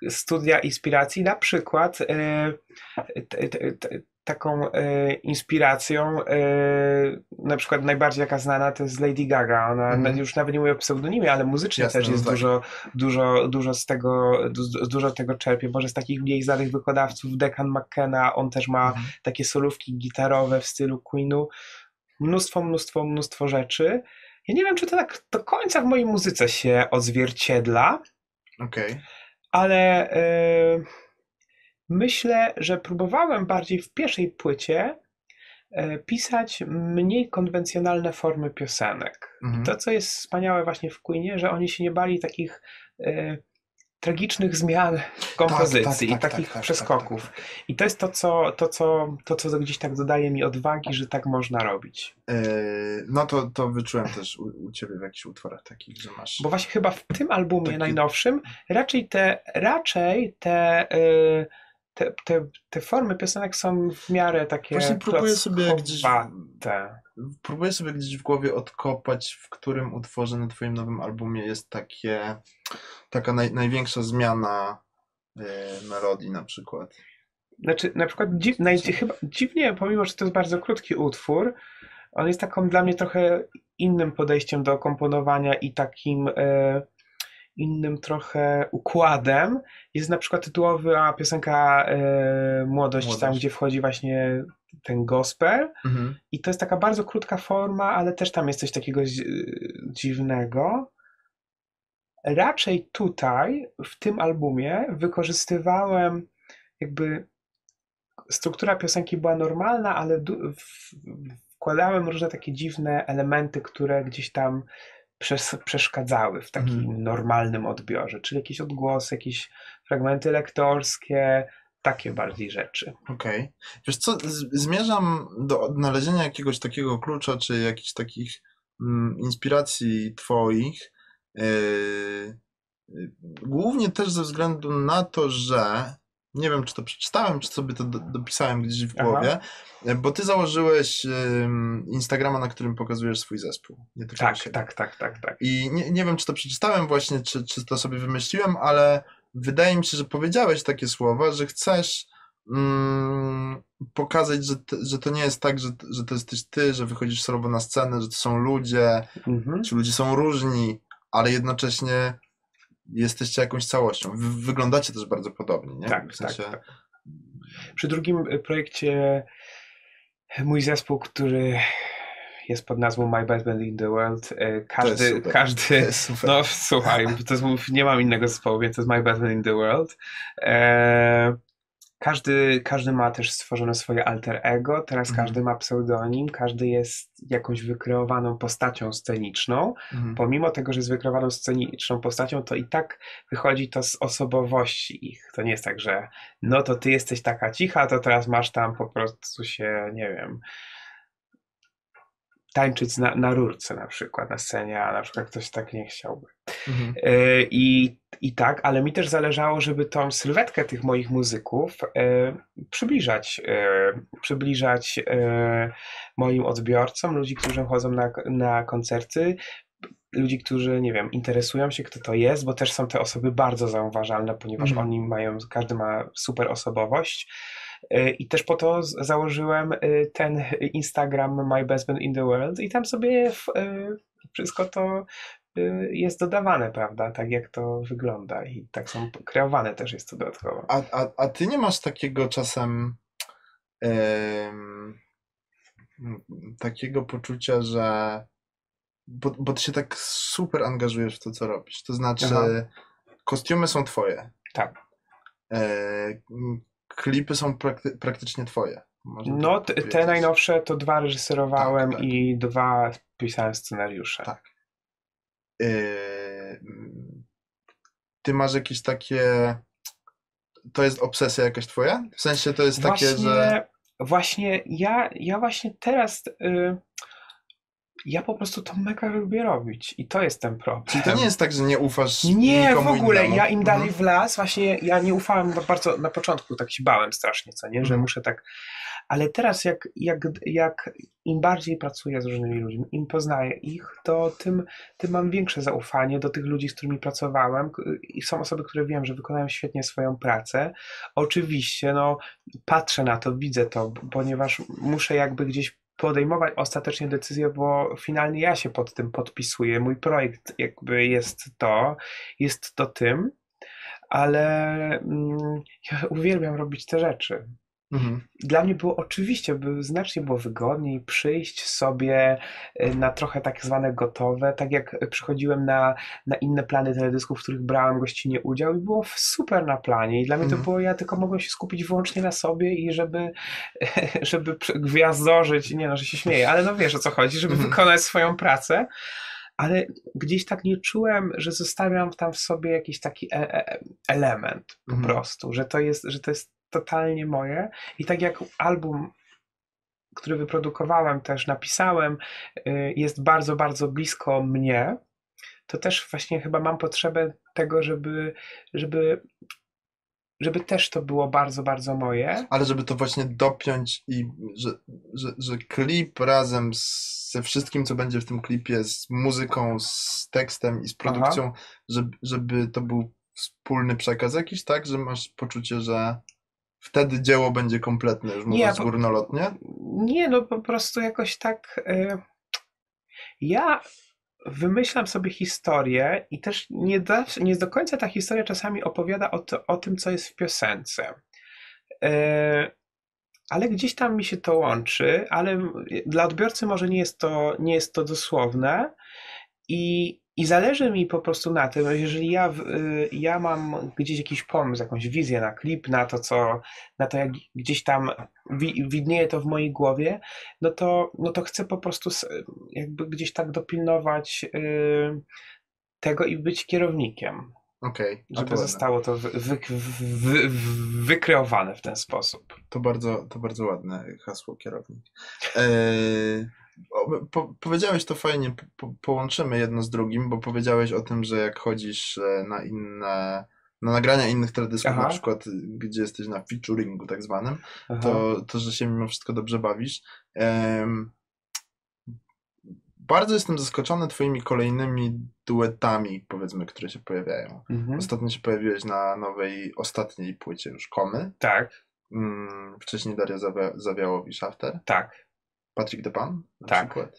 e, studia inspiracji. Na przykład e, t, t, t, taką inspiracją, na przykład najbardziej jaka znana to jest Lady Gaga. Ona Mhm. już nawet nie mówię o pseudonimie, ale muzycznie Jasne, też no jest tak. dużo, dużo, dużo z tego, du- dużo tego czerpie. Może z takich mniej znanych wykładowców Declan McKenna, on też ma Mhm. takie solówki gitarowe w stylu Queenu. Mnóstwo, mnóstwo, mnóstwo rzeczy. Ja nie wiem, czy to tak do końca w mojej muzyce się odzwierciedla, Okej. ale e, myślę, że próbowałem bardziej w pierwszej płycie e, pisać mniej konwencjonalne formy piosenek. Mhm. To, co jest wspaniałe właśnie w Queenie, że oni się nie bali takich e, tragicznych zmian w kompozycji tak, i tak, takich tak, tak, przeskoków. I to jest to co, to, co, to, co gdzieś tak dodaje mi odwagi, że tak można robić. Yy, no to, to wyczułem też u, u ciebie w jakichś utworach takich, że masz. Bo właśnie chyba w tym albumie Taki- najnowszym raczej te, raczej te, y, te, te, te formy piosenek są w miarę takie Właśnie próbuję sobie gdzieś. Próbuję sobie gdzieś w głowie odkopać, w którym utworze na Twoim nowym albumie jest takie, taka naj, największa zmiana yy, melodii na przykład. Znaczy, na przykład dziw, naj, chyba, dziwnie, pomimo, że to jest bardzo krótki utwór, on jest taką dla mnie trochę innym podejściem do komponowania i takim e, innym trochę układem. Jest na przykład tytułowa piosenka e, Młodość, tam Młodość. gdzie wchodzi właśnie ten gospel. Mhm. I to jest taka bardzo krótka forma, ale też tam jest coś takiego dzi- dziwnego. Raczej tutaj, w tym albumie, wykorzystywałem jakby struktura piosenki była normalna, ale wkładałem różne takie dziwne elementy, które gdzieś tam przes- przeszkadzały w takim Mhm. normalnym odbiorze, czyli jakieś odgłosy, jakieś fragmenty lektorskie, takie bardziej rzeczy. Okej. Wiesz co, zmierzam do odnalezienia jakiegoś takiego klucza, czy jakichś takich mm, inspiracji twoich. Yy, yy, głównie też ze względu na to, że nie wiem, czy to przeczytałem, czy sobie to do, dopisałem gdzieś w Aha. głowie, yy, bo ty założyłeś Instagrama, na którym pokazujesz swój zespół. Nie Tak, tak, tak, tak, tak. I nie, nie wiem, czy to przeczytałem właśnie, czy, czy to sobie wymyśliłem, ale wydaje mi się, że powiedziałeś takie słowa, że chcesz mm, pokazać, że, że to nie jest tak, że, że to jesteś ty, że wychodzisz solowo na scenę, że to są ludzie, Mhm. ci ludzie są różni, ale jednocześnie jesteście jakąś całością. Wy, wyglądacie też bardzo podobnie, nie? Tak, w sensie, tak, tak. Przy drugim y, projekcie mój zespół, który jest pod nazwą My Best Band in the World, y, każdy, każdy, no słuchaj, to jest, nie mam innego zespołu, więc to jest My Best Band in the World. E, każdy, każdy ma też stworzone swoje alter ego, teraz Mhm. każdy ma pseudonim, każdy jest jakąś wykreowaną postacią sceniczną. Mhm. Pomimo tego, że jest wykreowaną sceniczną postacią, to i tak wychodzi to z osobowości ich. To nie jest tak, że no to ty jesteś taka cicha, to teraz masz tam po prostu się, nie wiem, tańczyć na, na rurce na przykład, na scenie, a na przykład ktoś tak nie chciałby. Mhm. E, I, I tak, ale mi też zależało, żeby tą sylwetkę tych moich muzyków e, przybliżać, e, przybliżać moim odbiorcom, ludzi, którzy chodzą na, na koncerty, ludzi, którzy, nie wiem, interesują się, kto to jest, bo też są te osoby bardzo zauważalne, ponieważ Mhm. oni mają, każdy ma super osobowość. E, I też po to założyłem e, ten Instagram My Best Band in the World i tam sobie e, wszystko to jest dodawane, prawda? Tak jak to wygląda i tak są kreowane też jest to dodatkowo. A, a, a ty nie masz takiego czasem em, takiego poczucia, że bo, bo ty się tak super angażujesz w to, co robisz. To znaczy, Aha. kostiumy są twoje. Tak. M, klipy są prakty, praktycznie twoje. Można No, tak te, te najnowsze to dwa reżyserowałem Tak, tak. i dwa pisałem scenariusze. Tak. M, ty masz jakieś takie. To jest obsesja jakaś twoja? W sensie to jest takie, właśnie, że. właśnie ja, ja właśnie teraz y, ja po prostu to mega lubię robić i to jest ten problem. Czyli to nie jest tak, że nie ufasz Nie, w ogóle. innemu. Ja im dalej Mhm. w las, właśnie ja nie ufałem ba- bardzo na początku, tak się bałem strasznie, co nie, że Mhm. muszę tak. Ale teraz, jak, jak, jak im bardziej pracuję z różnymi ludźmi, im poznaję ich, to tym, tym mam większe zaufanie do tych ludzi, z którymi pracowałem. I są osoby, które wiem, że wykonają świetnie swoją pracę. Oczywiście, no, patrzę na to, widzę to, ponieważ muszę jakby gdzieś podejmować ostatecznie decyzję, bo finalnie ja się pod tym podpisuję. Mój projekt jakby jest to, jest to tym, ale mm, ja uwielbiam robić te rzeczy. Mhm. Dla mnie było oczywiście, by znacznie było wygodniej przyjść sobie y, na trochę tak zwane gotowe, tak jak przychodziłem na, na inne plany teledysków, w których brałem gościnnie udział i było super na planie i dla mnie to Mhm. było, ja tylko mogłem się skupić wyłącznie na sobie i żeby, żeby gwiazdorzyć, nie no, że się śmieję, ale no wiesz o co chodzi, żeby Mhm. wykonać swoją pracę, ale gdzieś tak nie czułem, że zostawiam tam w sobie jakiś taki e- e- element po Mhm. prostu, że to jest, że to jest totalnie moje i tak jak album, który wyprodukowałem też, napisałem, y, jest bardzo, bardzo blisko mnie, to też właśnie chyba mam potrzebę tego, żeby, żeby, żeby też to było bardzo, bardzo moje. Ale żeby to właśnie dopiąć i że, że, że klip razem z, ze wszystkim, co będzie w tym klipie, z muzyką, z tekstem i z produkcją, żeby, żeby to był wspólny przekaz jakiś, tak? Że masz poczucie, że wtedy dzieło będzie kompletne, już Nie, mówiąc bo- górnolotnie. Nie, no po prostu jakoś tak. y, Ja wymyślam sobie historię i też nie, da, nie do końca ta historia czasami opowiada o, to, o tym, co jest w piosence. Y, Ale gdzieś tam mi się to łączy, ale dla odbiorcy może nie jest to, nie jest to dosłowne. I, I zależy mi po prostu na tym, jeżeli ja, y, ja mam gdzieś jakiś pomysł, jakąś wizję na klip, na to, co, na to, jak gdzieś tam wi, widnieje to w mojej głowie, no to, no to chcę po prostu jakby gdzieś tak dopilnować y, tego i być kierownikiem. Okej, a żeby ładne. zostało to wy, wy, wy, wy, wykreowane w ten sposób. To bardzo, to bardzo ładne hasło kierownik. Eee, po, powiedziałeś to fajnie, po, po, połączymy jedno z drugim, bo powiedziałeś o tym, że jak chodzisz e, na inne, na nagrania innych teledysków, Aha. na przykład gdzie jesteś na featuringu tak zwanym, Aha. to, to że się mimo wszystko dobrze bawisz. Em, bardzo jestem zaskoczony twoimi kolejnymi duetami, powiedzmy, które się pojawiają. Mhm. Ostatnio się pojawiłeś na nowej, ostatniej płycie już Komy. Tak, Mm, wcześniej Daria Zawia- Zawiałowi Shafter. tak. Patryk Depan na Tak. przykład.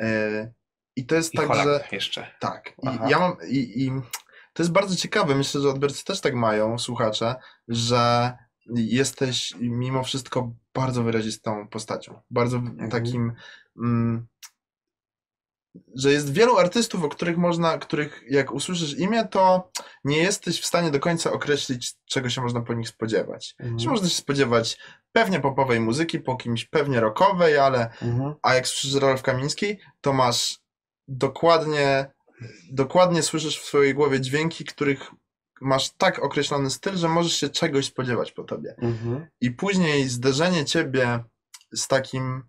E, I to jest I tak, Holak że... jeszcze. Tak. Aha. I ja mam... I, I to jest bardzo ciekawe, myślę, że odbiorcy też tak mają, słuchacze, że jesteś mimo wszystko bardzo wyrazistą postacią. Bardzo Mhm. takim... Mm, że jest wielu artystów, o których można, których jak usłyszysz imię, to nie jesteś w stanie do końca określić, czego się można po nich spodziewać. Mhm. Czy można się spodziewać pewnie popowej muzyki, po kimś pewnie rockowej, ale Mhm. a jak słyszysz Rolf Kamiński, to masz dokładnie, dokładnie słyszysz w swojej głowie dźwięki, których masz tak określony styl, że możesz się czegoś spodziewać po tobie. Mhm. I później zderzenie ciebie z takim.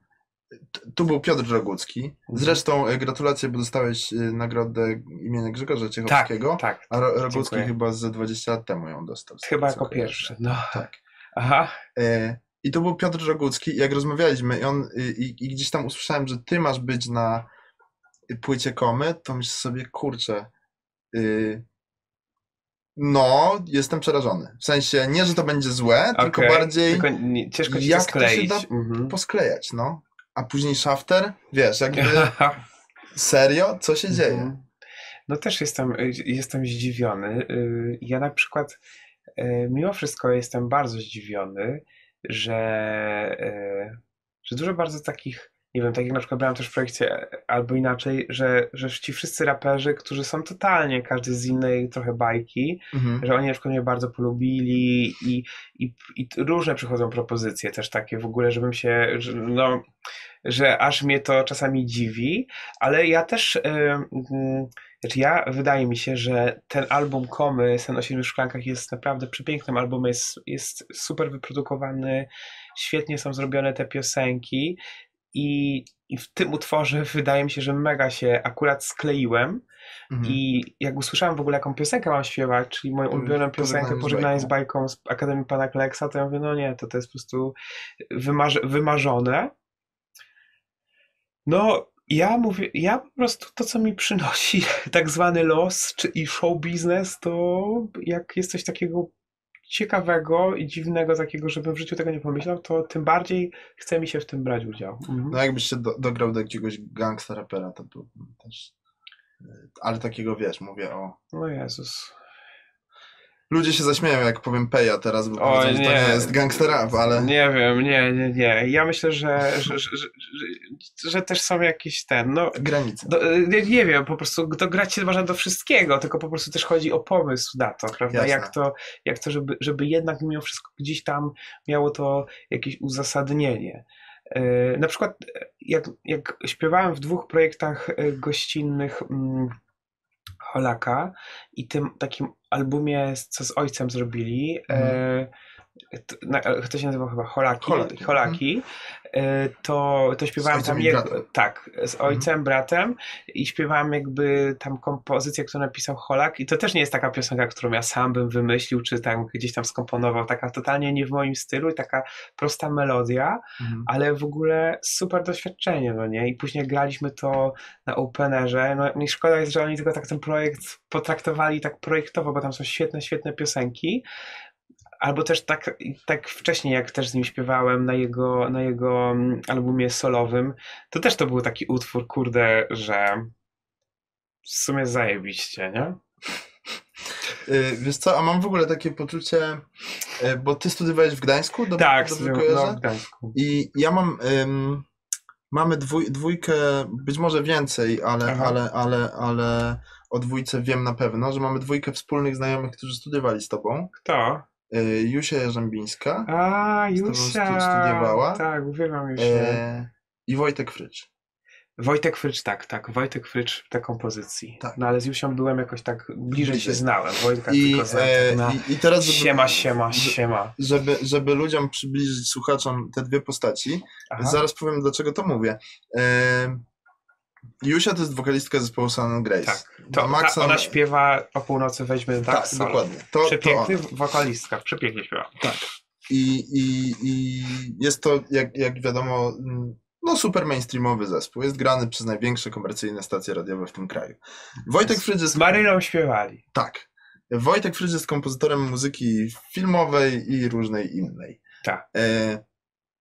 Tu był Piotr Rogucki. Zresztą e, gratulacje, bo dostałeś e, nagrodę imienia Grzegorza Tak, Ciechowskiego. tak. A Ro- Rogucki Dziękuję. chyba ze 20 lat temu ją dostał. Chyba jako kojarzę. pierwszy. No. Tak. Aha. E, I to był Piotr Rogucki. Jak rozmawialiśmy i, on, i, i gdzieś tam usłyszałem, że ty masz być na płycie komy, to myślę sobie, kurczę, y, no, jestem przerażony. W sensie, nie, że to będzie złe, tylko Okej. bardziej Tylko nie, ciężko ci jak to to się da Mhm. posklejać, no. A później Shafter, wiesz, jakby serio, co się dzieje? Mhm. No też jestem, jestem zdziwiony. Y, Ja na przykład y, mimo wszystko jestem bardzo zdziwiony, że, y, że dużo bardzo takich, nie wiem, tak jak na przykład brałem też w projekcie albo inaczej, że, że ci wszyscy raperzy, którzy są totalnie każdy z innej trochę bajki, Mhm. że oni na przykład mnie bardzo polubili i, i, i różne przychodzą propozycje też takie w ogóle, żebym się, że, no, że aż mnie to czasami dziwi, ale ja też, y, mm, znaczy ja, wydaje mi się, że ten album Komy, Sen o siedmiu szklankach jest naprawdę przepięknym albumem, jest, jest super wyprodukowany, świetnie są zrobione te piosenki i, i w tym utworze wydaje mi się, że mega się akurat skleiłem, Mhm. i jak usłyszałem w ogóle, jaką piosenkę mam śpiewać, czyli moją ulubioną piosenkę Pożegnanie z bajką. z Akademii Pana Kleksa, to ja mówię, no nie, to to jest po prostu wymarzone. No, ja mówię, ja po prostu to, co mi przynosi tak zwany los, czy i show biznes, to jak jest coś takiego ciekawego i dziwnego takiego, żebym w życiu tego nie pomyślał, to tym bardziej chce mi się w tym brać udział. Mhm. No jakbyś się do, dograł do jakiegoś gangsta rapera, to byłbym też... y, Ale takiego, wiesz, mówię o... No Jezus. Ludzie się zaśmieją, jak powiem Peja teraz, bo Oj, powiedzą, że to nie. nie jest gangster rap, ale... Nie wiem, nie, nie, nie. Ja myślę, że, że, że, że, że, też są jakieś ten, no, Granice. do, nie, nie wiem, po prostu dograć się można do wszystkiego, tylko po prostu też chodzi o pomysł na to, prawda? Jasne. Jak to, jak to żeby, żeby jednak mimo wszystko gdzieś tam miało to jakieś uzasadnienie. Yy, Na przykład e, jak, jak śpiewałem w dwóch projektach e, gościnnych mm, Holaka i tym takim albumie, co z ojcem zrobili, e, to, się nazywa chyba Holaki, Holaki, Holaki e, to, to śpiewałem tam jego, tak, z ojcem, bratem i śpiewałem jakby tam kompozycję, którą napisał Holak i to też nie jest taka piosenka, którą ja sam bym wymyślił, czy tam gdzieś tam skomponował, taka totalnie nie w moim stylu i taka prosta melodia, Mhm. ale w ogóle super doświadczenie, no nie? I później graliśmy to na Openerze. No mi szkoda jest, że oni tylko tak ten projekt potraktowali tak projektowo, bo tam są świetne, świetne piosenki. Albo też tak, tak wcześniej, jak też z nim śpiewałem na jego, na jego mm, albumie solowym, to też to był taki utwór, kurde, że w sumie zajebiście, nie? Y, Wiesz co, a mam w ogóle takie poczucie, y, bo ty studiowałeś w Gdańsku, dobrze, tak, dobrze no, w Gdańsku. I ja mam, ym, mamy dwój, dwójkę, być może więcej, ale, Aha. ale, ale, ale o dwójce wiem na pewno, że mamy dwójkę wspólnych znajomych, którzy studiowali z tobą. Kto? Y, Jusia Jarzębińska A, Jusia! studiowała? Tak, uwielbiam Jusię. e, i Wojtek Frycz. Wojtek Frycz, tak, tak. Wojtek Frycz w kompozycji. Tak. No ale z Jusią byłem jakoś tak bliżej, się znałem. Wojtka I, tylko znałem e, tak na i, I teraz, żeby, siema, siema, siema. żeby, żeby ludziom przybliżyć słuchaczom te dwie postaci, Aha. zaraz powiem dlaczego to mówię. E, Jusia to jest wokalistka zespołu Sun and Grace. Tak. To, ta, ona śpiewa o północy weźmy tak, Tak, solo. dokładnie. To, to Przepiękny ona. wokalistka, przepięknie śpiewa. Tak. I, i, I jest to, jak, jak wiadomo, mm, no super mainstreamowy zespół. Jest grany przez największe komercyjne stacje radiowe w tym kraju. Wojtek Frydz Z. Maryną śpiewali. Tak. Wojtek Frydz jest kompozytorem muzyki filmowej i różnej innej. Tak. E,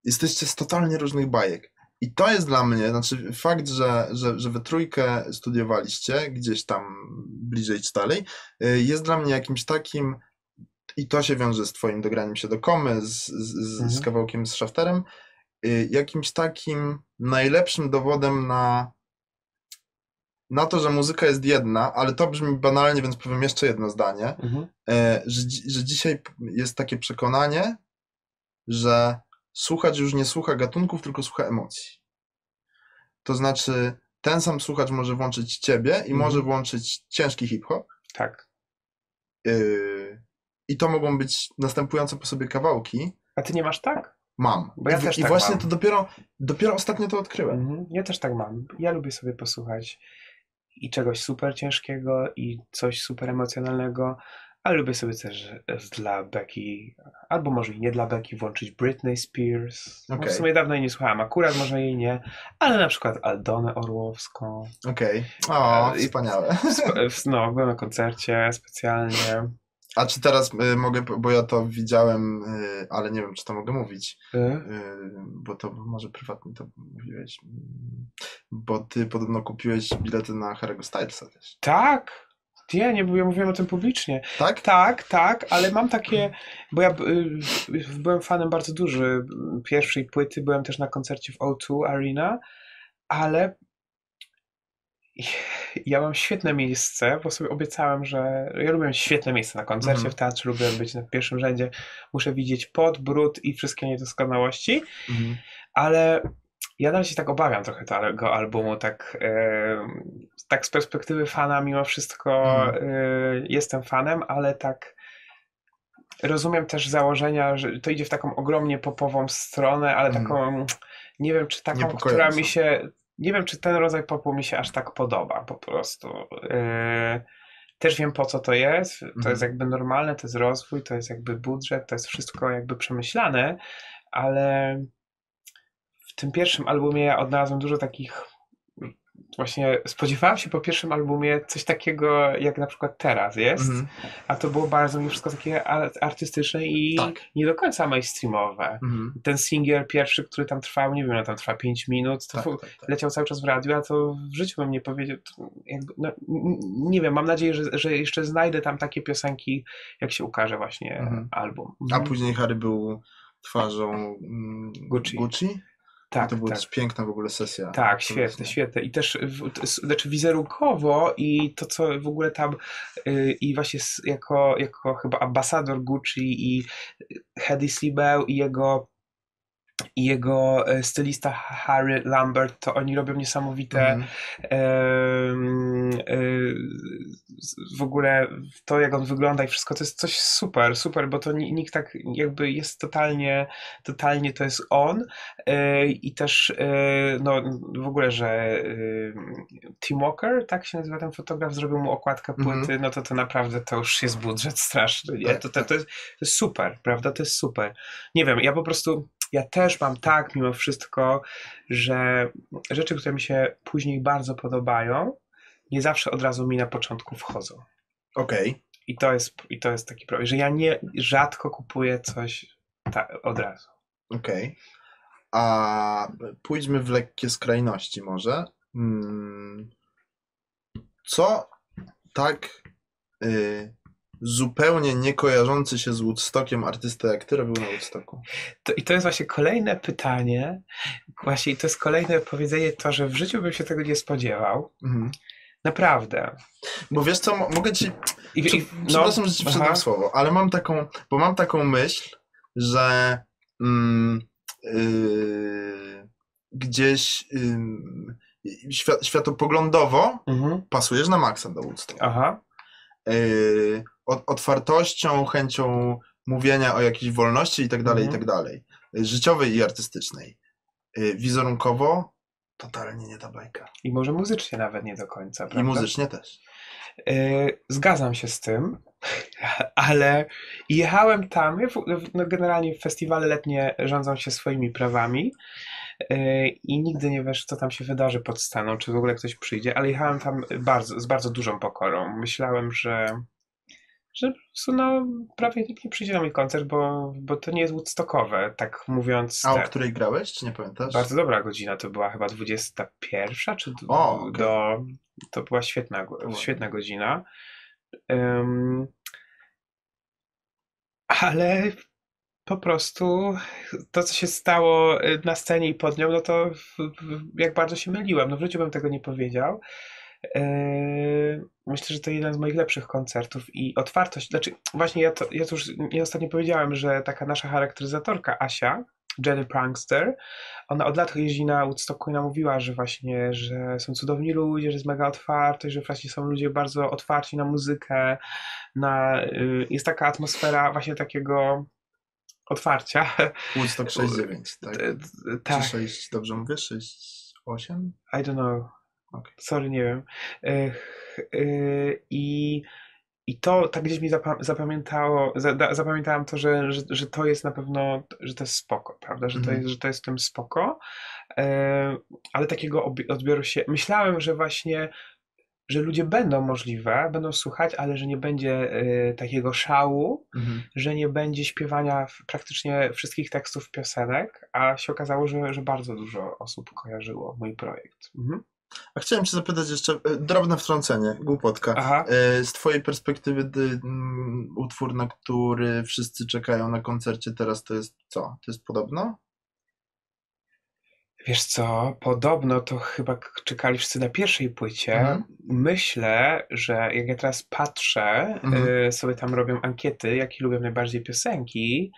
jesteście z totalnie różnych bajek. I to jest dla mnie, znaczy fakt, że, że, że we trójkę studiowaliście gdzieś tam bliżej czy dalej, e, jest dla mnie jakimś takim, i to się wiąże z twoim dograniem się do komy, z, z, z, z Mhm. kawałkiem z Shafterem, e, jakimś takim najlepszym dowodem na na to, że muzyka jest jedna, ale to brzmi banalnie, więc powiem jeszcze jedno zdanie Mhm. e, że, że dzisiaj jest takie przekonanie, że słuchacz już nie słucha gatunków, tylko słucha emocji. To znaczy, ten sam słuchacz może włączyć ciebie i Mhm. może włączyć ciężki hip-hop. Tak. Yy, I to mogą być następujące po sobie kawałki. A ty nie masz tak? Mam. Bo ja I, też i tak właśnie mam. to dopiero, dopiero ostatnio to odkryłem. Mhm. Ja też tak mam. Ja lubię sobie posłuchać i czegoś super ciężkiego, i coś super emocjonalnego, ale lubię sobie też e, dla Becky, albo może i nie dla Becky, włączyć Britney Spears. No, Okej. w sumie dawno jej nie słuchałem, akurat może jej nie, ale na przykład Aldonę Orłowską. Okej. O, E, i- wspaniałe. No, byłem na koncercie specjalnie. A czy teraz y, mogę, bo ja to widziałem, y, ale nie wiem, czy to mogę mówić. Y? Yy, bo to może prywatnie to mówiłeś, mm, bo ty podobno kupiłeś bilety na Harry'ego Stylesa też, Tak. Nie, nie ja mówiłem o tym publicznie. tak? Tak, tak, ale mam takie, bo ja y, byłem fanem bardzo duży pierwszej płyty, byłem też na koncercie w O2 Arena, ale ja mam świetne miejsce, bo sobie obiecałem, że ja lubię świetne miejsce na koncercie Mhm. w teatrze, lubię być na pierwszym rzędzie, muszę widzieć pot, brud i wszystkie niedoskonałości, Mhm. ale ja dalej się tak obawiam trochę tego albumu, tak, tak z perspektywy fana mimo wszystko Mhm. e, jestem fanem, ale tak rozumiem też założenia, że to idzie w taką ogromnie popową stronę, ale Mhm. taką, nie wiem czy taką, która mi się, nie wiem czy ten rodzaj popu mi się aż tak podoba po prostu. E, też wiem po co to jest, to Mhm. jest jakby normalne, to jest rozwój, to jest jakby budżet, to jest wszystko jakby przemyślane, ale w tym pierwszym albumie ja odnalazłem dużo takich. Właśnie spodziewałem się po pierwszym albumie coś takiego, jak na przykład teraz jest, Mhm. a to było bardzo mimo wszystko takie ar- artystyczne i Tak. nie do końca mainstreamowe. Mhm. Ten singiel pierwszy, który tam trwał, nie wiem, no tam trwa 5 minut, to Tak, tak, tak. leciał cały czas w radiu, a to w życiu bym nie powiedział. Jakby, no, nie wiem, mam nadzieję, że, że jeszcze znajdę tam takie piosenki, jak się ukaże właśnie Mhm. album. A Mhm. później Harry był twarzą mm, Gucci. Gucci? Tak, I to była tak. piękna w ogóle sesja. Tak, świetne, świetne. I też, w, to znaczy wizerunkowo i to, co w ogóle tam y, i właśnie jako, jako chyba ambasador Gucci i Hedy Slibeł i jego i jego e, stylista Harry Lambert, to oni robią niesamowite em, y, z- w ogóle to, jak on wygląda i wszystko, to jest coś super, super, bo to ni- nikt tak jakby jest totalnie, totalnie to jest on y, i też y, no w ogóle, że y, Tim Walker, tak się nazywa ten fotograf, zrobił mu okładkę płyty, no to to naprawdę to już jest budżet straszny, nie? Tak, To, to, to, jest, to jest super, prawda, to jest super. Nie wiem, ja po prostu, ja też mam tak mimo wszystko, że rzeczy, które mi się później bardzo podobają, nie zawsze od razu mi na początku wchodzą. Okej. I to jest, i to jest taki problem, że ja nie rzadko kupuję coś ta, od razu. Okej. A pójdźmy w lekkie skrajności może. Mm, Co tak y, zupełnie nie kojarzący się z Woodstockiem artysta jak ty robił na Woodstocku? To, I to jest właśnie kolejne pytanie, właśnie to jest kolejne powiedzenie to, że w życiu bym się tego nie spodziewał. Mhm. Naprawdę. Bo wiesz co, mo- mogę ci... I, Prze- i- Przepraszam, że ci w słowo, ale mam taką, bo mam taką myśl, że mm, yy, gdzieś świat, światopoglądowo Mhm. pasujesz na maksa do Woodstock. Aha. Od, otwartością, chęcią mówienia o jakiejś wolności i tak dalej, i Mhm. tak dalej. Yy, Życiowej i artystycznej. Yy, Wizerunkowo totalnie nie ta bajka. I może muzycznie nawet nie do końca, prawda? I muzycznie też. Yy, Zgadzam się z tym, ale jechałem tam. No generalnie festiwale letnie rządzą się swoimi prawami i nigdy nie wiesz, co tam się wydarzy pod sceną, czy w ogóle ktoś przyjdzie, ale jechałem tam bardzo, z bardzo dużą pokorą. Myślałem, że, że po prostu, no, prawie nikt nie przyjdzie na mój koncert, bo, bo to nie jest woodstockowe, tak mówiąc. A o te- której grałeś, czy nie pamiętasz? Bardzo dobra godzina to była chyba 21, czy O, okej. do. To była świetna, świetna godzina. Ym, ale po prostu to, co się stało y, na scenie i pod nią, no to jak bardzo się myliłem. No w życiu bym tego nie powiedział. Yy, Myślę, że to jeden z moich lepszych koncertów i otwartość. Znaczy, właśnie ja to, ja to już nie ostatnio powiedziałem, że taka nasza charakteryzatorka Asia, Jenny Prankster, ona od lat jeździ na Woodstocku i mówiła, że właśnie, że są cudowni ludzie, że jest mega otwartość, że właśnie są ludzie bardzo otwarci na muzykę, na, y, jest taka atmosfera właśnie takiego otwarcia. Woodstock 6-9, tak? D- tak, Czy 6, dobrze mówię? 6-8? I don't know. Okej. Sorry, nie wiem. Ech, y, I, I to tak gdzieś mi zapa- zapamiętało, za, da- zapamiętałem to, że, że, że to jest na pewno, że to jest spoko, prawda? Że, to, Mhm. jest, że to jest w tym spoko. E, ale takiego odbioru się. Myślałem, że właśnie, że ludzie będą możliwe, będą słuchać, ale że nie będzie e, takiego szału, Mhm. że nie będzie śpiewania praktycznie wszystkich tekstów piosenek, a się okazało, że, że bardzo dużo osób kojarzyło mój projekt. Mhm. A chciałem cię zapytać jeszcze, e, drobne wtrącenie, głupotka. Aha. E, Z twojej perspektywy ty, mm, utwór, na który wszyscy czekają na koncercie teraz, to jest co? To jest podobno? Wiesz co, podobno to chyba k- czekali wszyscy na pierwszej płycie. Mhm. Myślę, że jak ja teraz patrzę, Mhm. y, sobie tam robią ankiety, jakie lubią najbardziej piosenki,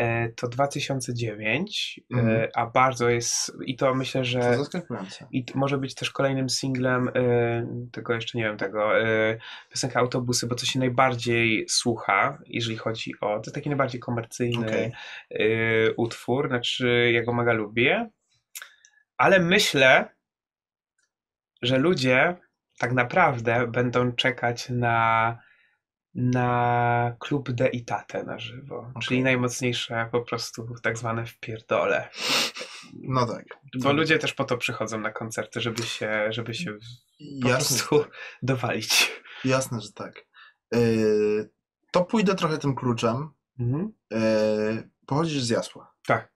y, to 2009, y, Mhm. a bardzo jest, i to myślę, To że zaskakujące. i t- może być też kolejnym singlem y, tego jeszcze nie wiem tego y, piosenka Autobusy, bo to się najbardziej słucha, jeżeli chodzi o to taki najbardziej komercyjny Okej. y, utwór, znaczy ja go mega lubię, ale myślę, że ludzie tak naprawdę będą czekać na na klub De i Tate na żywo, czyli najmocniejsze po prostu tak zwane wpierdole. No tak. Bo ludzie też po to przychodzą na koncerty, żeby się, żeby się po Jasne, prostu tak. dowalić. Jasne, że tak. E, To pójdę trochę tym kluczem. Mhm. E, Pochodzisz z Jasła. Tak,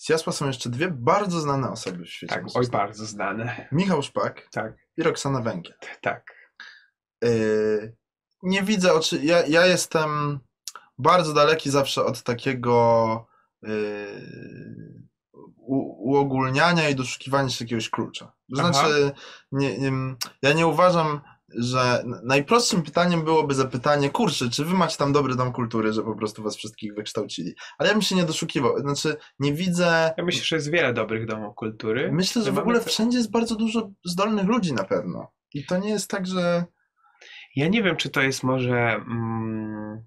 Z Jasła są jeszcze dwie bardzo znane osoby w świecie tak, oj bardzo znane. Michał Szpak Tak, i Roxana Węgiel. tak. Yy, nie widzę oczy. Ja, ja jestem bardzo daleki zawsze od takiego yy, u, uogólniania i doszukiwania się jakiegoś klucza. To znaczy, nie, nie, ja nie uważam, że najprostszym pytaniem byłoby zapytanie, kurczę, czy wy macie tam dobry dom kultury, że po prostu was wszystkich wykształcili. Ale ja bym się nie doszukiwał. Znaczy, nie widzę. Ja myślę, że jest wiele dobrych domów kultury. Myślę, że w ogóle wszędzie jest bardzo dużo zdolnych ludzi na pewno. I to nie jest tak, że. Ja nie wiem, czy to jest może mm,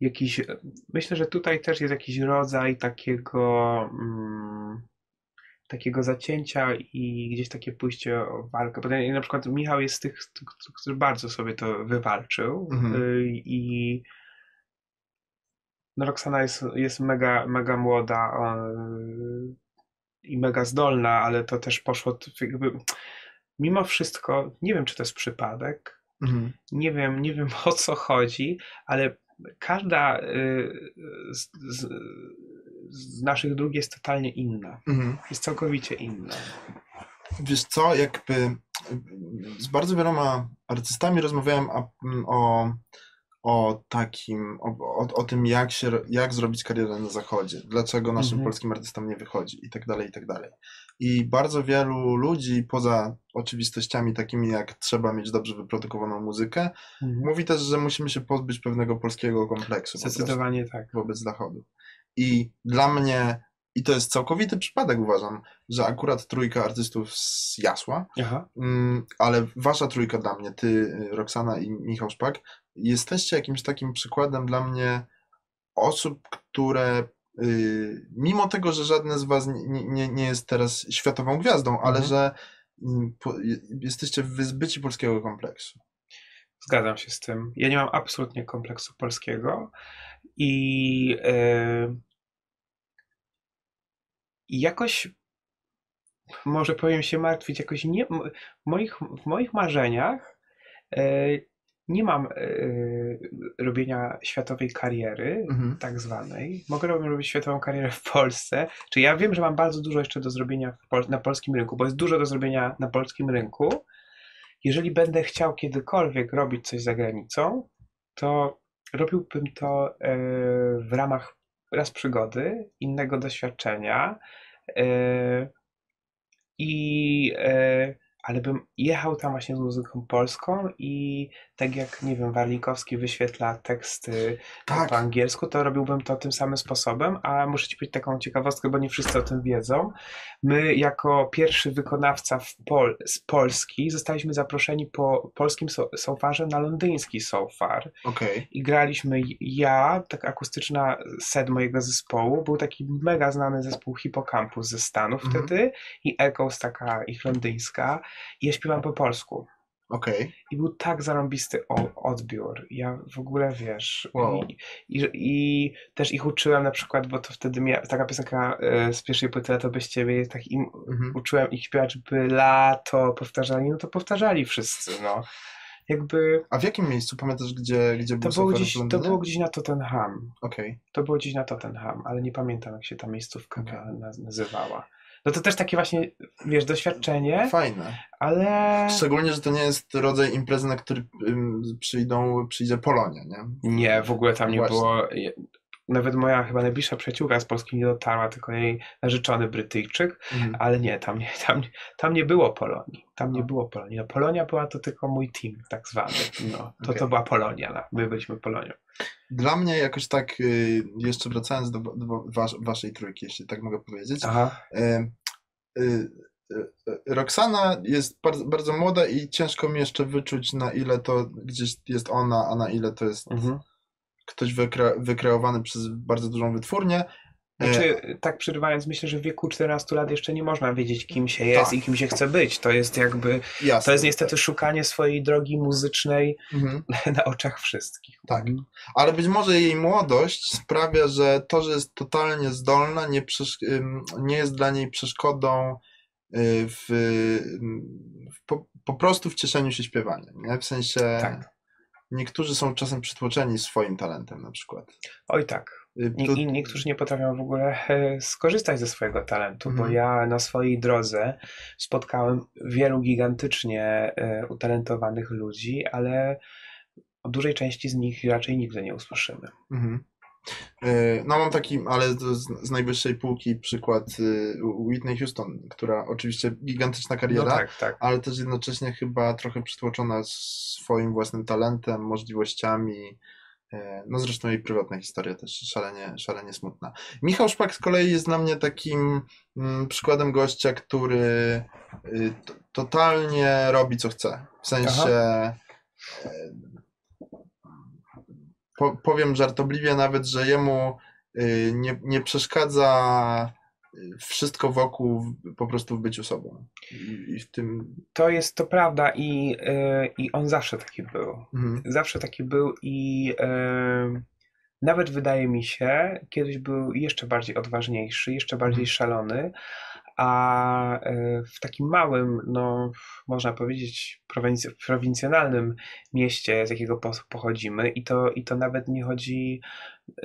jakiś. Myślę, że tutaj też jest jakiś rodzaj takiego. Mm, takiego zacięcia i gdzieś takie pójście o walkę. Ja- na przykład Michał jest z tych, który bardzo sobie to wywalczył Mhm. y, i no Roxana jest, jest mega, mega młoda y, i mega zdolna, ale to też poszło jakby mimo wszystko, nie wiem czy to jest przypadek, Mhm. nie wiem, nie wiem o co chodzi, ale każda y, z, z, z naszych dróg jest totalnie inna. Mhm. Jest całkowicie inna. Wiesz co, jakby z bardzo wieloma artystami rozmawiałem a- m, o, o takim, o, o, o tym jak się, jak zrobić karierę na zachodzie, dlaczego naszym Mhm. polskim artystom nie wychodzi i tak dalej, i tak dalej. I bardzo wielu ludzi, poza oczywistościami takimi jak trzeba mieć dobrze wyprodukowaną muzykę, mówi też, że musimy się pozbyć pewnego polskiego kompleksu Zdecydowanie tak. wobec zachodu. I dla mnie i to jest całkowity przypadek, uważam, że akurat trójka artystów z Jasła, mm, ale wasza trójka dla mnie, ty, y, Roxana i Michał Szpak, jesteście jakimś takim przykładem dla mnie osób, które y, mimo tego, że żadne z was nie, nie, nie jest teraz światową gwiazdą, ale Mhm. że mm, po, jesteście wyzbyci polskiego kompleksu. Zgadzam się z tym. Ja nie mam absolutnie kompleksu polskiego i i jakoś może powiem się martwić, jakoś nie, moich, w moich marzeniach e, nie mam e, robienia światowej kariery, Mhm. tak zwanej. Mogę robić, robić światową karierę w Polsce. Czy ja wiem, że mam bardzo dużo jeszcze do zrobienia Pol- na polskim rynku, bo jest dużo do zrobienia na polskim rynku. Jeżeli będę chciał kiedykolwiek robić coś za granicą, to robiłbym to e, w ramach raz przygody, innego doświadczenia. e, I e, ale bym jechał tam właśnie z muzyką polską i tak jak, nie wiem, Warlikowski wyświetla teksty Tak. po angielsku, to robiłbym to tym samym sposobem, a muszę ci powiedzieć taką ciekawostkę, bo nie wszyscy o tym wiedzą. My jako pierwszy wykonawca Pol z Polski zostaliśmy zaproszeni po polskim so sofarze na londyński sofar Okej. i graliśmy ja, tak akustyczna set mojego zespołu, był taki mega znany zespół Hippocampus ze Stanów Mhm. wtedy i Echoes taka ich londyńska i ja śpiewam po polsku. Okej. I był tak zarąbisty odbiór. Ja w ogóle wiesz. Wow. I, i, I też ich uczyłem na przykład, bo to wtedy mia, taka piosenka e, z pierwszej płyty to bez ciebie, tak im Mhm. uczyłem ich śpiewać, żeby lato powtarzali, no to powtarzali wszyscy, no. Jakby A w jakim miejscu? Pamiętasz, gdzie, gdzie to był było, gdzieś, to było gdzieś na Tottenham. Okej. To było gdzieś na Tottenham, ale nie pamiętam jak się ta miejscówka na, nazywała. No to też takie właśnie, wiesz, doświadczenie, Fajne. ale Szczególnie, że to nie jest rodzaj imprezy, na który przyjdą, przyjdzie Polonia, nie? Nie, w ogóle tam nie Właśnie. było. Nawet moja chyba najbliższa przyjaciółka z Polski nie dotarła, tylko jej narzeczony Brytyjczyk, Mhm. ale nie, tam nie, tam, tam nie było Polonii. Tam nie było Polonii. No, Polonia była to tylko mój team, tak zwany. No, to, Okej. to była Polonia. No. My byliśmy Polonią. Dla mnie jakoś tak, y, jeszcze wracając do, do was, waszej trójki, jeśli tak mogę powiedzieć, y, y, Roxana jest bardzo, bardzo młoda i ciężko mi jeszcze wyczuć, na ile to gdzieś jest ona, a na ile to jest Mhm. ktoś wykre, wykreowany przez bardzo dużą wytwórnię. E, Znaczy, tak przerywając, myślę, że w wieku 14 lat jeszcze nie można wiedzieć, kim się jest Tak. i kim się chce być. To jest jakby, jasne. to jest niestety szukanie swojej drogi muzycznej Mhm. na oczach wszystkich. Tak. Ale być może jej młodość sprawia, że to, że jest totalnie zdolna, nie, nie jest dla niej przeszkodą y, w, w po, po prostu w cieszeniu się śpiewaniem. Nie? W sensie Tak. niektórzy są czasem przytłoczeni swoim talentem na przykład. Oj tak. Y, Nie, to- I niektórzy nie potrafią w ogóle e, skorzystać ze swojego talentu, bo Mhm. ja na swojej drodze spotkałem wielu gigantycznie e, utalentowanych ludzi, ale o dużej części z nich raczej nigdy nie usłyszymy. Mhm. Y, No mam taki, ale z najwyższej półki przykład y, Whitney Houston, która oczywiście gigantyczna kariera, No tak, tak. ale też jednocześnie chyba trochę przytłoczona swoim własnym talentem, możliwościami. E, No zresztą jej prywatna historia też szalenie, szalenie smutna. Michał Szpak z kolei jest dla mnie takim mm, przykładem gościa, który y, totalnie robi co chce. W sensie e, po, powiem żartobliwie nawet, że jemu y, nie, nie przeszkadza wszystko wokół po prostu w byciu sobą. I, w tym. To jest to prawda i, e, i on zawsze taki był. Mhm. Zawsze taki był i e, nawet wydaje mi się, kiedyś był jeszcze bardziej odważniejszy, jeszcze bardziej Mhm. szalony, a e, w takim małym, no można powiedzieć, prowinc- prowincjonalnym mieście, z jakiego po- pochodzimy, i to, i to nawet nie chodzi,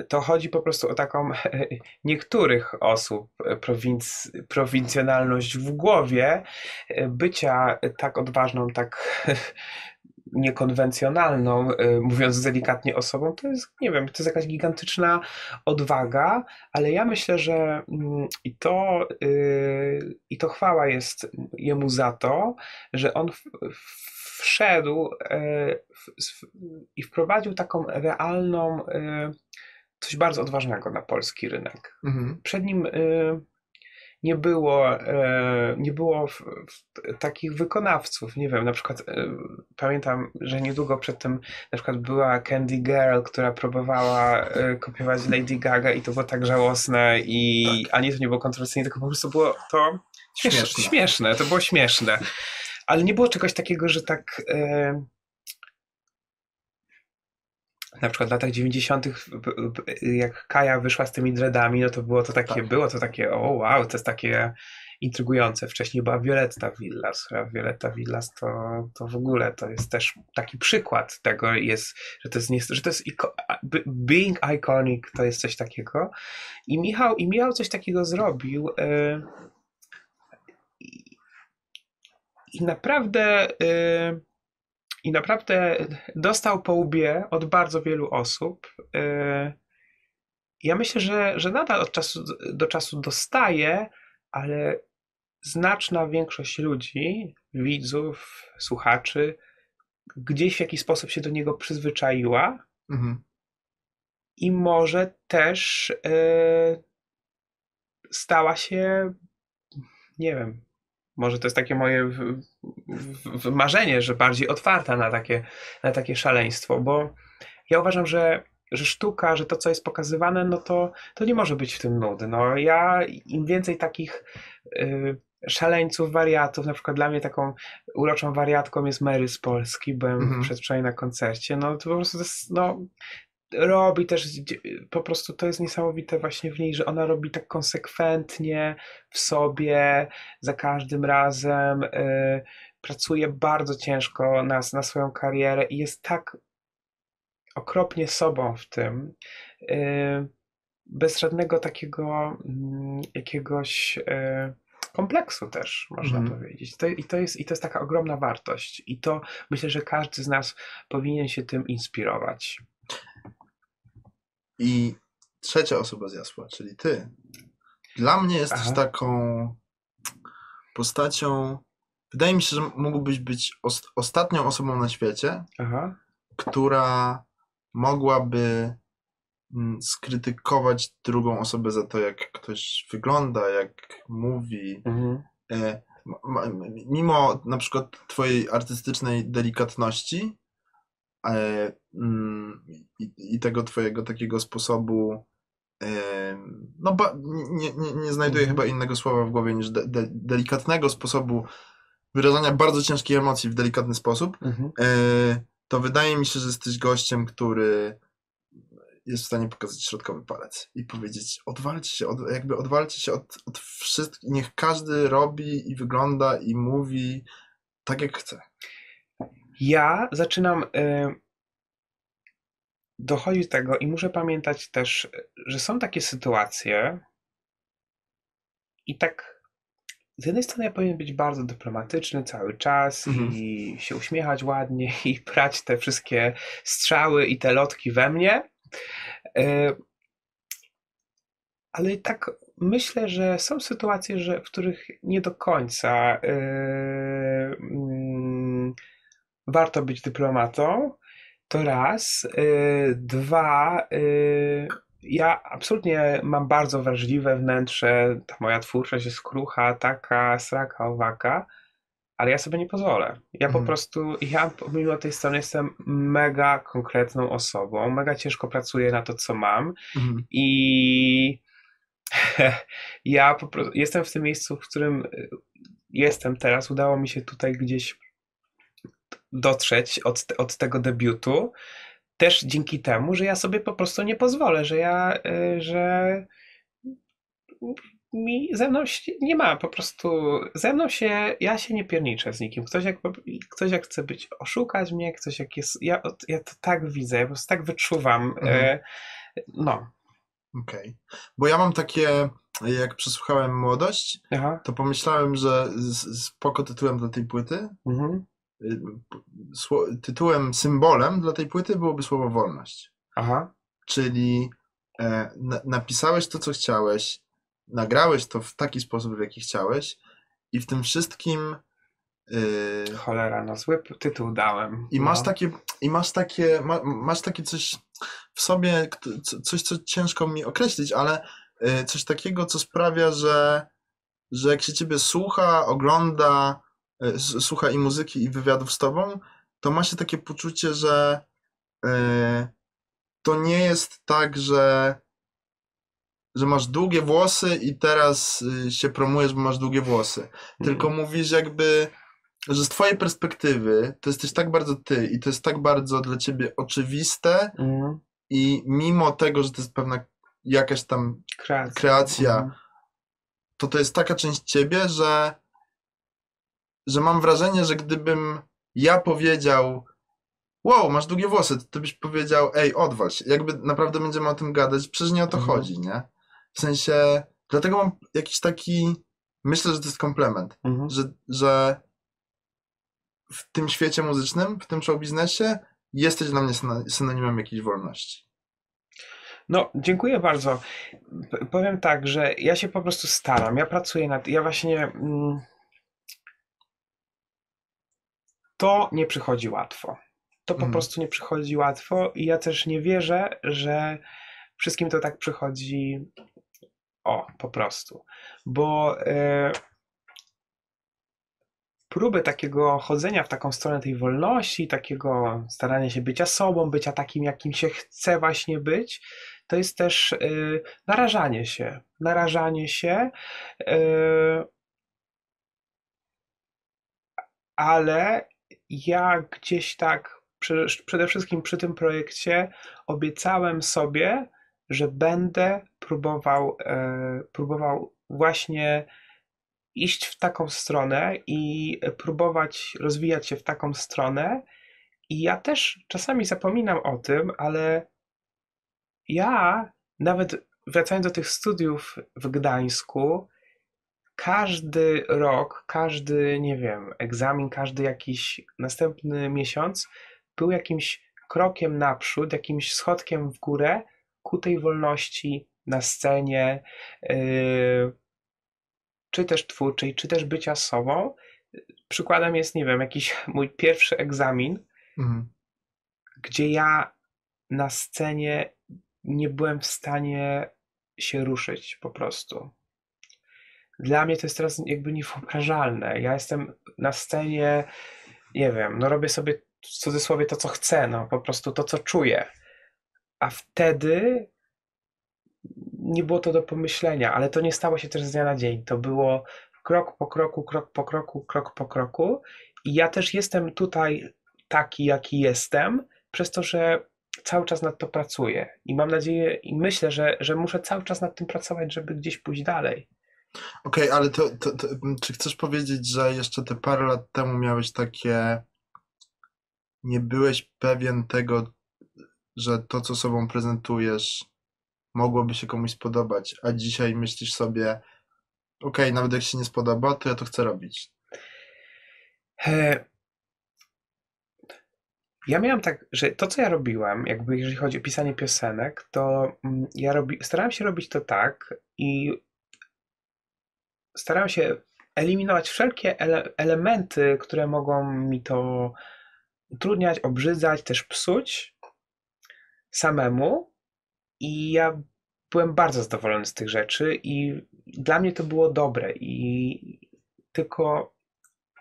to chodzi po prostu o taką niektórych osób prowinc, prowincjonalność w głowie, bycia tak odważną, tak niekonwencjonalną, e, mówiąc delikatnie osobą, to jest, nie wiem, to jest jakaś gigantyczna odwaga, ale ja myślę, że mm, i to, y, i to chwała jest jemu za to, że on wszedł e, i wprowadził taką realną, e, coś bardzo odważnego na polski rynek. Mhm. Przed nim y, nie było, e, nie było w, w, takich wykonawców. Nie wiem, na przykład e, pamiętam, że niedługo przed tym na przykład była Candy Girl, która próbowała e, kopiować Lady Gaga i to było tak żałosne i Tak. ani to nie było kontrowersyjne, tylko po prostu było to śmieszne. Śmieszne. śmieszne to było śmieszne. Ale nie było czegoś takiego, że tak e, na przykład w latach 90. jak Kaja wyszła z tymi dreadami, no to było to takie, Tak. było to takie, o wow, to jest takie intrygujące. Wcześniej była Violetta Villas, Violetta Villas to, to w ogóle to jest też taki przykład tego jest, że to jest, nie, że to jest being iconic to jest coś takiego i Michał, i Michał coś takiego zrobił e, i, i naprawdę e, i naprawdę dostał po łbie od bardzo wielu osób. E, Ja myślę, że, że nadal od czasu do czasu dostaje, ale znaczna większość ludzi, widzów, słuchaczy, gdzieś w jakiś sposób się do niego przyzwyczaiła Mhm. i może też e, stała się, nie wiem, może to jest takie moje w, w, w marzenie, że bardziej otwarta na takie, na takie szaleństwo, bo ja uważam, że, że sztuka, że to, co jest pokazywane, no to, to nie może być w tym nudy. No, ja im więcej takich y, szaleńców, wariatów, na przykład dla mnie taką uroczą wariatką jest Mary z Polski, byłem Mhm. przedwczoraj na koncercie, no to po prostu to jest, no, robi też, po prostu to jest niesamowite właśnie w niej, że ona robi tak konsekwentnie w sobie, za każdym razem, y, pracuje bardzo ciężko na, na swoją karierę i jest tak okropnie sobą w tym, y, bez żadnego takiego mm, jakiegoś y, kompleksu też, można Mhm. powiedzieć. To, i, to jest, I to jest taka ogromna wartość. I to myślę, że każdy z nas powinien się tym inspirować. I trzecia osoba z Jasła, czyli ty. Dla mnie jesteś Aha. taką postacią. Wydaje mi się, że mógłbyś być os- ostatnią osobą na świecie, Aha. która mogłaby mm, skrytykować drugą osobę za to, jak ktoś wygląda, jak mówi. Mhm. E, mimo na przykład twojej artystycznej delikatności i, i tego twojego takiego sposobu e, no nie, nie, nie znajduję Mhm. chyba innego słowa w głowie niż de, de, delikatnego sposobu wyrażania bardzo ciężkiej emocji w delikatny sposób, Mhm. e, to wydaje mi się, że jesteś gościem, który jest w stanie pokazać środkowy palec i powiedzieć odwalcie się, od, jakby odwalcie się od, od wszystkich, niech każdy robi i wygląda i mówi tak jak chce. Ja zaczynam y, dochodzić do tego i muszę pamiętać też, że są takie sytuacje i tak z jednej strony ja powinien być bardzo dyplomatyczny cały czas Mhm. i się uśmiechać ładnie i brać te wszystkie strzały i te lotki we mnie. Y, ale tak myślę, że są sytuacje, że, w których nie do końca y, warto być dyplomatą. To raz. Y, dwa. Y, ja absolutnie mam bardzo wrażliwe wnętrze. Ta moja twórczość jest krucha, taka sraka, owaka. Ale ja sobie nie pozwolę. Ja po Mhm. prostu, ja pomimo tej strony jestem mega konkretną osobą, mega ciężko pracuję na to, co mam Mhm. i ja po prostu jestem w tym miejscu, w którym y, jestem teraz. Udało mi się tutaj gdzieś dotrzeć od, od tego debiutu. Też dzięki temu, że ja sobie po prostu nie pozwolę, że ja, y, że mi ze mną się nie ma, po prostu ze mną się, ja się nie pierniczę z nikim. Ktoś jak, ktoś jak chce być, oszukać mnie, ktoś jak jest, ja, ja to tak widzę, ja po prostu tak wyczuwam. Mhm. y, No, Okej. Bo ja mam takie, jak przesłuchałem Młodość, aha, to pomyślałem, że spoko tytułem dla tej płyty, mhm, tytułem, symbolem dla tej płyty byłoby słowo wolność. aha. Czyli e, na, napisałeś to, co chciałeś, nagrałeś to w taki sposób, w jaki chciałeś, i w tym wszystkim Yy, Cholera, no zły tytuł dałem. I no. masz takie, i masz takie, ma, masz takie coś w sobie, coś, co ciężko mi określić, ale y, coś takiego, co sprawia, że, że jak się ciebie słucha, ogląda, y, słucha i muzyki, i wywiadów z tobą, to ma się takie poczucie, że y, to nie jest tak, że, że masz długie włosy i teraz y, się promujesz, bo masz długie włosy. Tylko Mm. mówisz jakby, że z twojej perspektywy to jesteś tak bardzo ty i to jest tak bardzo dla ciebie oczywiste Mm. i mimo tego, że to jest pewna jakaś tam Kreacja. kreacja, Mhm. to to jest taka część ciebie, że, że mam wrażenie, że gdybym ja powiedział wow, masz długie włosy, to ty byś powiedział ej, odwal się. Jakby naprawdę będziemy o tym gadać, przecież nie o to Mhm. chodzi, nie? W sensie, dlatego mam jakiś taki, myślę, że to jest komplement. Mhm. że, że w tym świecie muzycznym, w tym show biznesie jesteś dla mnie syno- synonimem jakiejś wolności. No, dziękuję bardzo. P- Powiem tak, że ja się po prostu staram. Ja pracuję nad. Ja właśnie. Mm, to nie przychodzi łatwo. To po Mhm. prostu nie przychodzi łatwo i ja też nie wierzę, że wszystkim to tak przychodzi. O, po prostu. Bo e, próby takiego chodzenia w taką stronę tej wolności, takiego starania się bycia sobą, bycia takim, jakim się chce właśnie być, to jest też y, narażanie się. Narażanie się, y, ale ja gdzieś tak przede wszystkim przy tym projekcie obiecałem sobie, że będę próbował, e, próbował właśnie iść w taką stronę i próbować rozwijać się w taką stronę. I ja też czasami zapominam o tym, ale ja nawet wracając do tych studiów w Gdańsku, każdy rok, każdy, nie wiem, egzamin, każdy jakiś następny miesiąc był jakimś krokiem naprzód, jakimś schodkiem w górę ku tej wolności na scenie, yy, czy też twórczej, czy też bycia sobą. Przykładem jest, nie wiem, jakiś mój pierwszy egzamin, Mhm. gdzie ja na scenie nie byłem w stanie się ruszyć po prostu. Dla mnie to jest teraz jakby niewyobrażalne. Ja jestem na scenie, nie wiem, no robię sobie w cudzysłowie to, co chcę, no po prostu to, co czuję. A wtedy nie było to do pomyślenia, ale to nie stało się też z dnia na dzień. To było krok po kroku, krok po kroku, krok po kroku. I ja też jestem tutaj taki, jaki jestem, przez to, że cały czas nad to pracuję. I mam nadzieję i myślę, że, że muszę cały czas nad tym pracować, żeby gdzieś pójść dalej. Okej, ale to, to, to, m, czy chcesz powiedzieć, że jeszcze te parę lat temu miałeś takie, nie byłeś pewien tego, że to, co sobą prezentujesz, mogłoby się komuś spodobać, a dzisiaj myślisz sobie, okej, nawet jak się nie spodoba, to ja to chcę robić. E, Ja miałem tak, że to, co ja robiłem, jakby jeżeli chodzi o pisanie piosenek, to mm, ja robi, starałem się robić to tak i starałem się eliminować wszelkie ele, elementy, które mogą mi to utrudniać, obrzydzać, też psuć samemu. I ja byłem bardzo zadowolony z tych rzeczy i dla mnie to było dobre. I tylko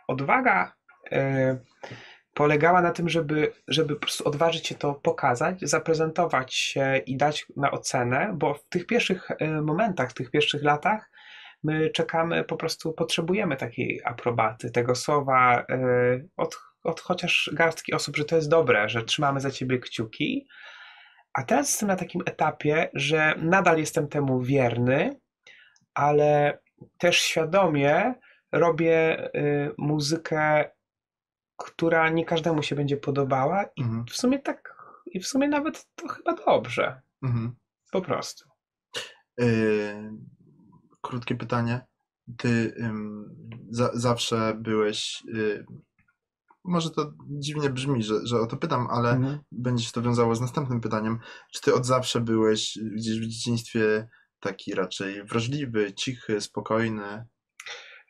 odwaga e, polegała na tym, żeby, żeby po prostu odważyć się to pokazać, zaprezentować się i dać na ocenę, bo w tych pierwszych e, momentach, w tych pierwszych latach my czekamy, po prostu potrzebujemy takiej aprobaty, tego słowa e, od, od chociaż garstki osób, że to jest dobre, że trzymamy za ciebie kciuki. A teraz jestem na takim etapie, że nadal jestem temu wierny, ale też świadomie robię y, muzykę, która nie każdemu się będzie podobała i Mhm, w sumie tak, i w sumie nawet to chyba dobrze, mhm. po prostu. Yy, krótkie pytanie. Ty ym, za, zawsze byłeś. Yy, może to dziwnie brzmi, że, że o to pytam, ale Mhm. będzie się to wiązało z następnym pytaniem. Czy ty od zawsze byłeś gdzieś w dzieciństwie taki raczej wrażliwy, cichy, spokojny?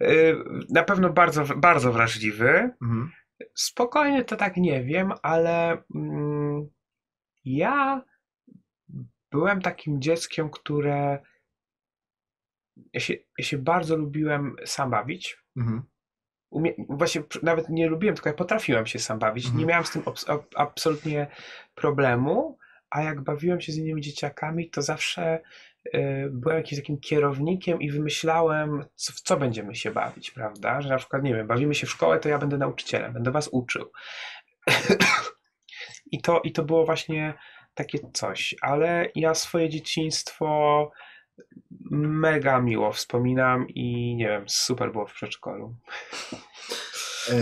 y, na pewno bardzo, bardzo wrażliwy. Mhm. Spokojnie to tak nie wiem, ale mm, ja byłem takim dzieckiem, które ja się, ja się bardzo lubiłem sam bawić. Mhm. Umie... Właśnie nawet nie lubiłem, tylko ja potrafiłem się sam bawić. Mhm. Nie miałem z tym abs- ab- absolutnie problemu, a jak bawiłem się z innymi dzieciakami, to zawsze y, byłem jakimś takim kierownikiem i wymyślałem, co, w co będziemy się bawić, prawda? Że na przykład, nie wiem, bawimy się w szkołę, to ja będę nauczycielem, będę was uczył. I to, I to było właśnie takie coś, ale ja swoje dzieciństwo mega miło wspominam i nie wiem, super było w przedszkolu. E,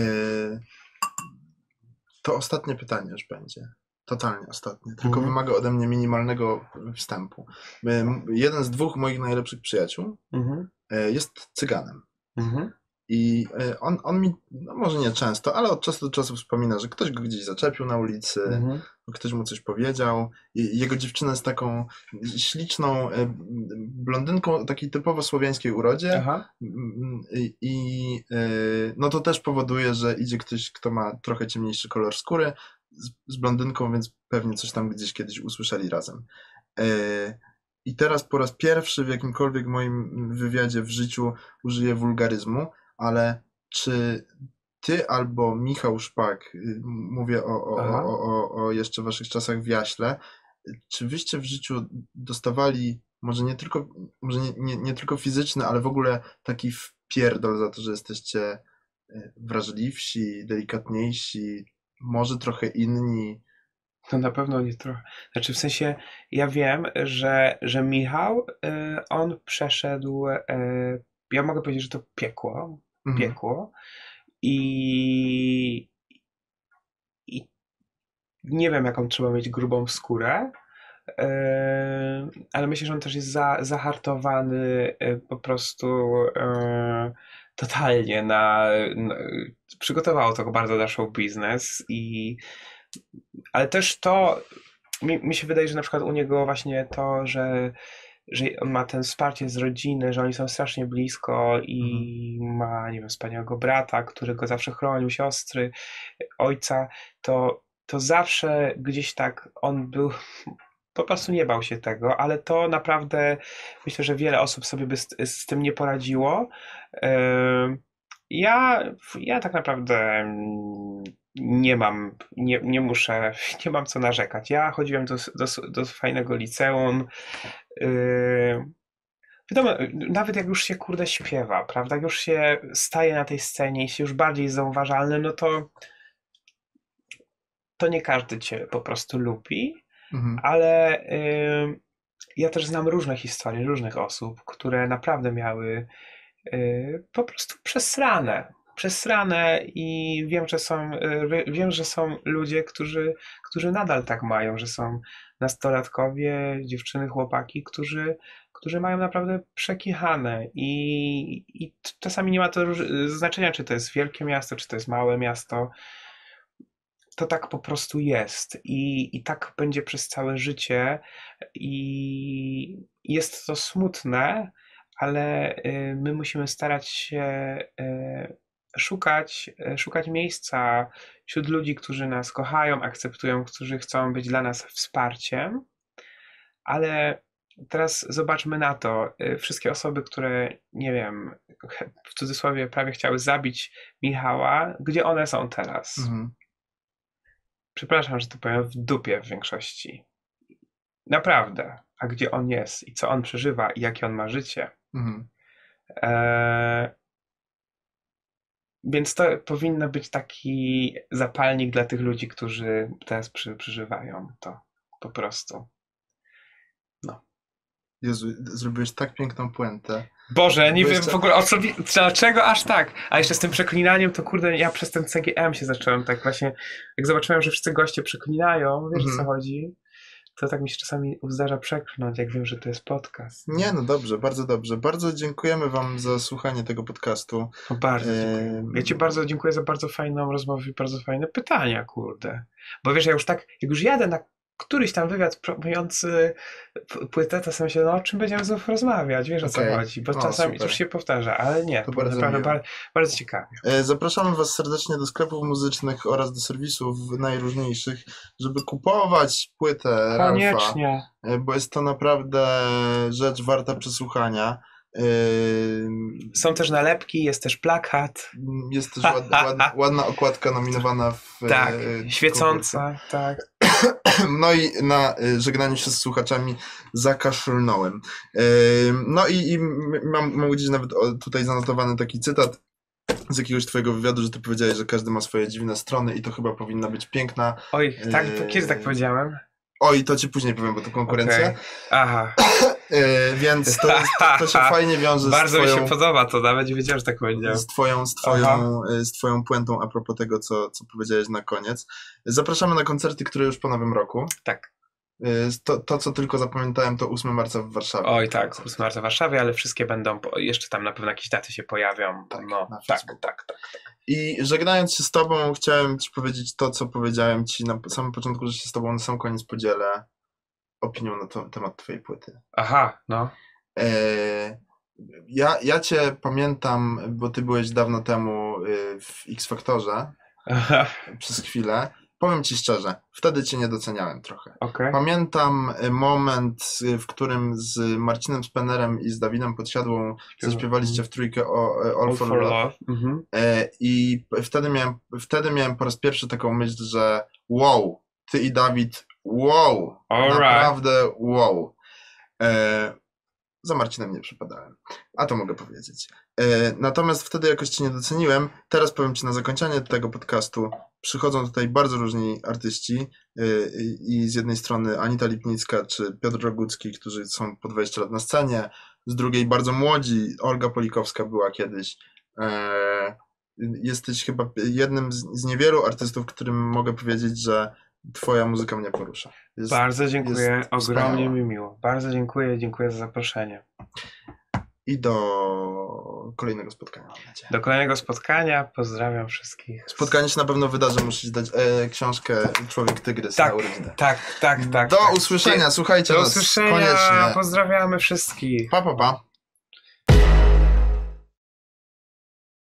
To ostatnie pytanie już będzie. Totalnie ostatnie. Tylko Mhm. wymaga ode mnie minimalnego wstępu. E, Jeden z dwóch moich najlepszych przyjaciół Mhm. e, jest cyganem. Mhm. I e, on, on mi, no może nie często, ale od czasu do czasu wspomina, że ktoś go gdzieś zaczepił na ulicy, Mhm. ktoś mu coś powiedział. I jego dziewczyna jest taką śliczną e, blondynką takiej typowo słowiańskiej urodzie. Aha. I, i e, no to też powoduje, że idzie ktoś, kto ma trochę ciemniejszy kolor skóry z, z blondynką, więc pewnie coś tam gdzieś kiedyś usłyszeli razem. I teraz po raz pierwszy w jakimkolwiek moim wywiadzie w życiu użyję wulgaryzmu, ale czy ty albo Michał Szpak, y, mówię o, o, o, o, o jeszcze waszych czasach w Jaśle, czy wyście w życiu dostawali może nie tylko, może nie, nie, nie tylko fizyczny, ale w ogóle taki wpierdol za to, że jesteście y, wrażliwsi, delikatniejsi, może trochę inni. To na pewno nie trochę. Znaczy, w sensie, ja wiem, że, że Michał, y, on przeszedł, y, ja mogę powiedzieć, że to piekło, Mhm. piekło i, i nie wiem, jaką trzeba mieć grubą skórę, y, ale myślę, że on też jest za, zahartowany y, po prostu y, totalnie na, na przygotowało to go bardzo na show biznes i ale też to mi, mi się wydaje, że na przykład u niego właśnie to, że, że on ma ten wsparcie z rodziny, że oni są strasznie blisko i ma, nie wiem, wspaniałego brata, który go zawsze chronił, siostry, ojca, to, to zawsze gdzieś tak on był, po prostu nie bał się tego, ale to naprawdę myślę, że wiele osób sobie by z, z tym nie poradziło. Ym, Ja, ja tak naprawdę mm, nie mam, nie, nie muszę, nie mam co narzekać. Ja chodziłem do, do, do fajnego liceum. Yy, wiadomo, nawet jak już się kurde śpiewa, prawda? Jak już się staje na tej scenie i się już bardziej jest zauważalny, no to to nie każdy cię po prostu lubi, Mhm. ale yy, ja też znam różne historie różnych osób, które naprawdę miały po prostu przesrane. Przesrane i wiem, że są, wie- wiem, że są ludzie, którzy, którzy nadal tak mają, że są nastolatkowie, dziewczyny, chłopaki, którzy, którzy mają naprawdę przekichane i, i czasami nie ma to róż- znaczenia, czy to jest wielkie miasto, czy to jest małe miasto. To tak po prostu jest i, i tak będzie przez całe życie i jest to smutne, ale y, my musimy starać się y, szukać, y, szukać miejsca wśród ludzi, którzy nas kochają, akceptują, którzy chcą być dla nas wsparciem. Ale teraz zobaczmy na to. Wszystkie osoby, które, nie wiem, w cudzysłowie prawie chciały zabić Michała, gdzie one są teraz? Mhm. Przepraszam, że to powiem w dupie w większości. Naprawdę. A gdzie on jest i co on przeżywa i jakie on ma życie. Mhm. Eee, więc to powinno być taki zapalnik dla tych ludzi, którzy teraz przy, przeżywają to po prostu. Jezu, zrobiłeś tak piękną puentę. Boże, nie Bo wiem w ogóle o co, wi- dlaczego aż tak. A jeszcze z tym przeklinaniem, to kurde, ja przez ten CGM się zacząłem tak właśnie, jak zobaczyłem, że wszyscy goście przeklinają, wiesz o co Mhm. chodzi, to tak mi się czasami zdarza przeklnąć, jak wiem, że to jest podcast. Nie, no dobrze, bardzo dobrze. Bardzo dziękujemy Wam za słuchanie tego podcastu. No bardzo dziękuję. Ja ci bardzo dziękuję za bardzo fajną rozmowę i bardzo fajne pytania, kurde. Bo wiesz, ja już tak, jak już jadę na któryś tam wywiad promujący płytę, to sam się, no o czym będziemy znów rozmawiać, wiesz o co chodzi, bo O, czasami super. już się powtarza, ale nie, To bardzo naprawdę bardzo, bardzo ciekawie. E, Zapraszamy Was serdecznie do sklepów muzycznych oraz do serwisów najróżniejszych, żeby kupować płytę Ralfa, Koniecznie. e, bo jest to naprawdę rzecz warta przesłuchania. E, Są też nalepki, jest też plakat, Jest też ładna, okładka nominowana w tak, świecąca, tak. No i na y, żegnaniu się z słuchaczami zakaszlnąłem. Y, No i, i mam, mam gdzieś nawet tutaj zanotowany taki cytat z jakiegoś twojego wywiadu, że ty powiedziałeś, że każdy ma swoje dziwne strony i to chyba powinna być piękna. Oj, tak, kiedy tak powiedziałem? Oj, to ci później powiem, bo to konkurencja. Okej. Aha, Y, Więc to, jest, to się fajnie wiąże z bardzo mi się podoba to, nawet nie wiedziałem, że tak powiedziałem. z twoją, z twoją, y, z twoją puentą a propos tego, co, co powiedziałeś na koniec. Zapraszamy na koncerty, które już po nowym roku. Tak. Y, To, to co tylko zapamiętałem, to 8 marca w Warszawie. Oj tak, 8 marca w Warszawie, ale wszystkie będą, jeszcze tam na pewno jakieś daty się pojawią. Tak, no, tak, Facebooku. tak, tak. I żegnając się z Tobą, chciałem Ci powiedzieć to, co powiedziałem Ci na samym początku, że się z Tobą na sam koniec podzielę opinią na to, temat Twojej płyty. Aha, no. Eee, ja, ja Cię pamiętam, bo Ty byłeś dawno temu y, w X Faktorze przez chwilę. Powiem Ci szczerze, wtedy Cię nie doceniałem trochę. Okej. Pamiętam y, moment, y, w którym z Marcinem Spenerem i z Dawidem Podsiadłą zaśpiewaliście w trójkę o e, All, for, Love. Mhm. E, I wtedy miałem, wtedy miałem po raz pierwszy taką myśl, że wow, ty i Dawid, wow, Alright. naprawdę wow. E, za Marcinem nie przypadałem, a to mogę powiedzieć. E, natomiast wtedy jakoś cię nie doceniłem. Teraz powiem ci na zakończenie tego podcastu, przychodzą tutaj bardzo różni artyści e, i z jednej strony Anita Lipnicka czy Piotr Rogucki, którzy są po 20 lat na scenie, z drugiej bardzo młodzi, Olga Polikowska była kiedyś. E, jesteś chyba jednym z, z niewielu artystów, którym mogę powiedzieć, że twoja muzyka mnie porusza. Jest, Bardzo dziękuję, ogromnie wspaniała. mi miło. Bardzo dziękuję, dziękuję za zaproszenie. I do kolejnego spotkania. Do kolejnego spotkania, pozdrawiam wszystkich. Spotkanie się na pewno wydarzy, ci dać e, książkę Człowiek Tygrys Tak, na urodzinę. Tak, tak, tak. do tak. usłyszenia, słuchajcie Do nas usłyszenia, koniecznie. pozdrawiamy wszystkich. Pa, pa, pa.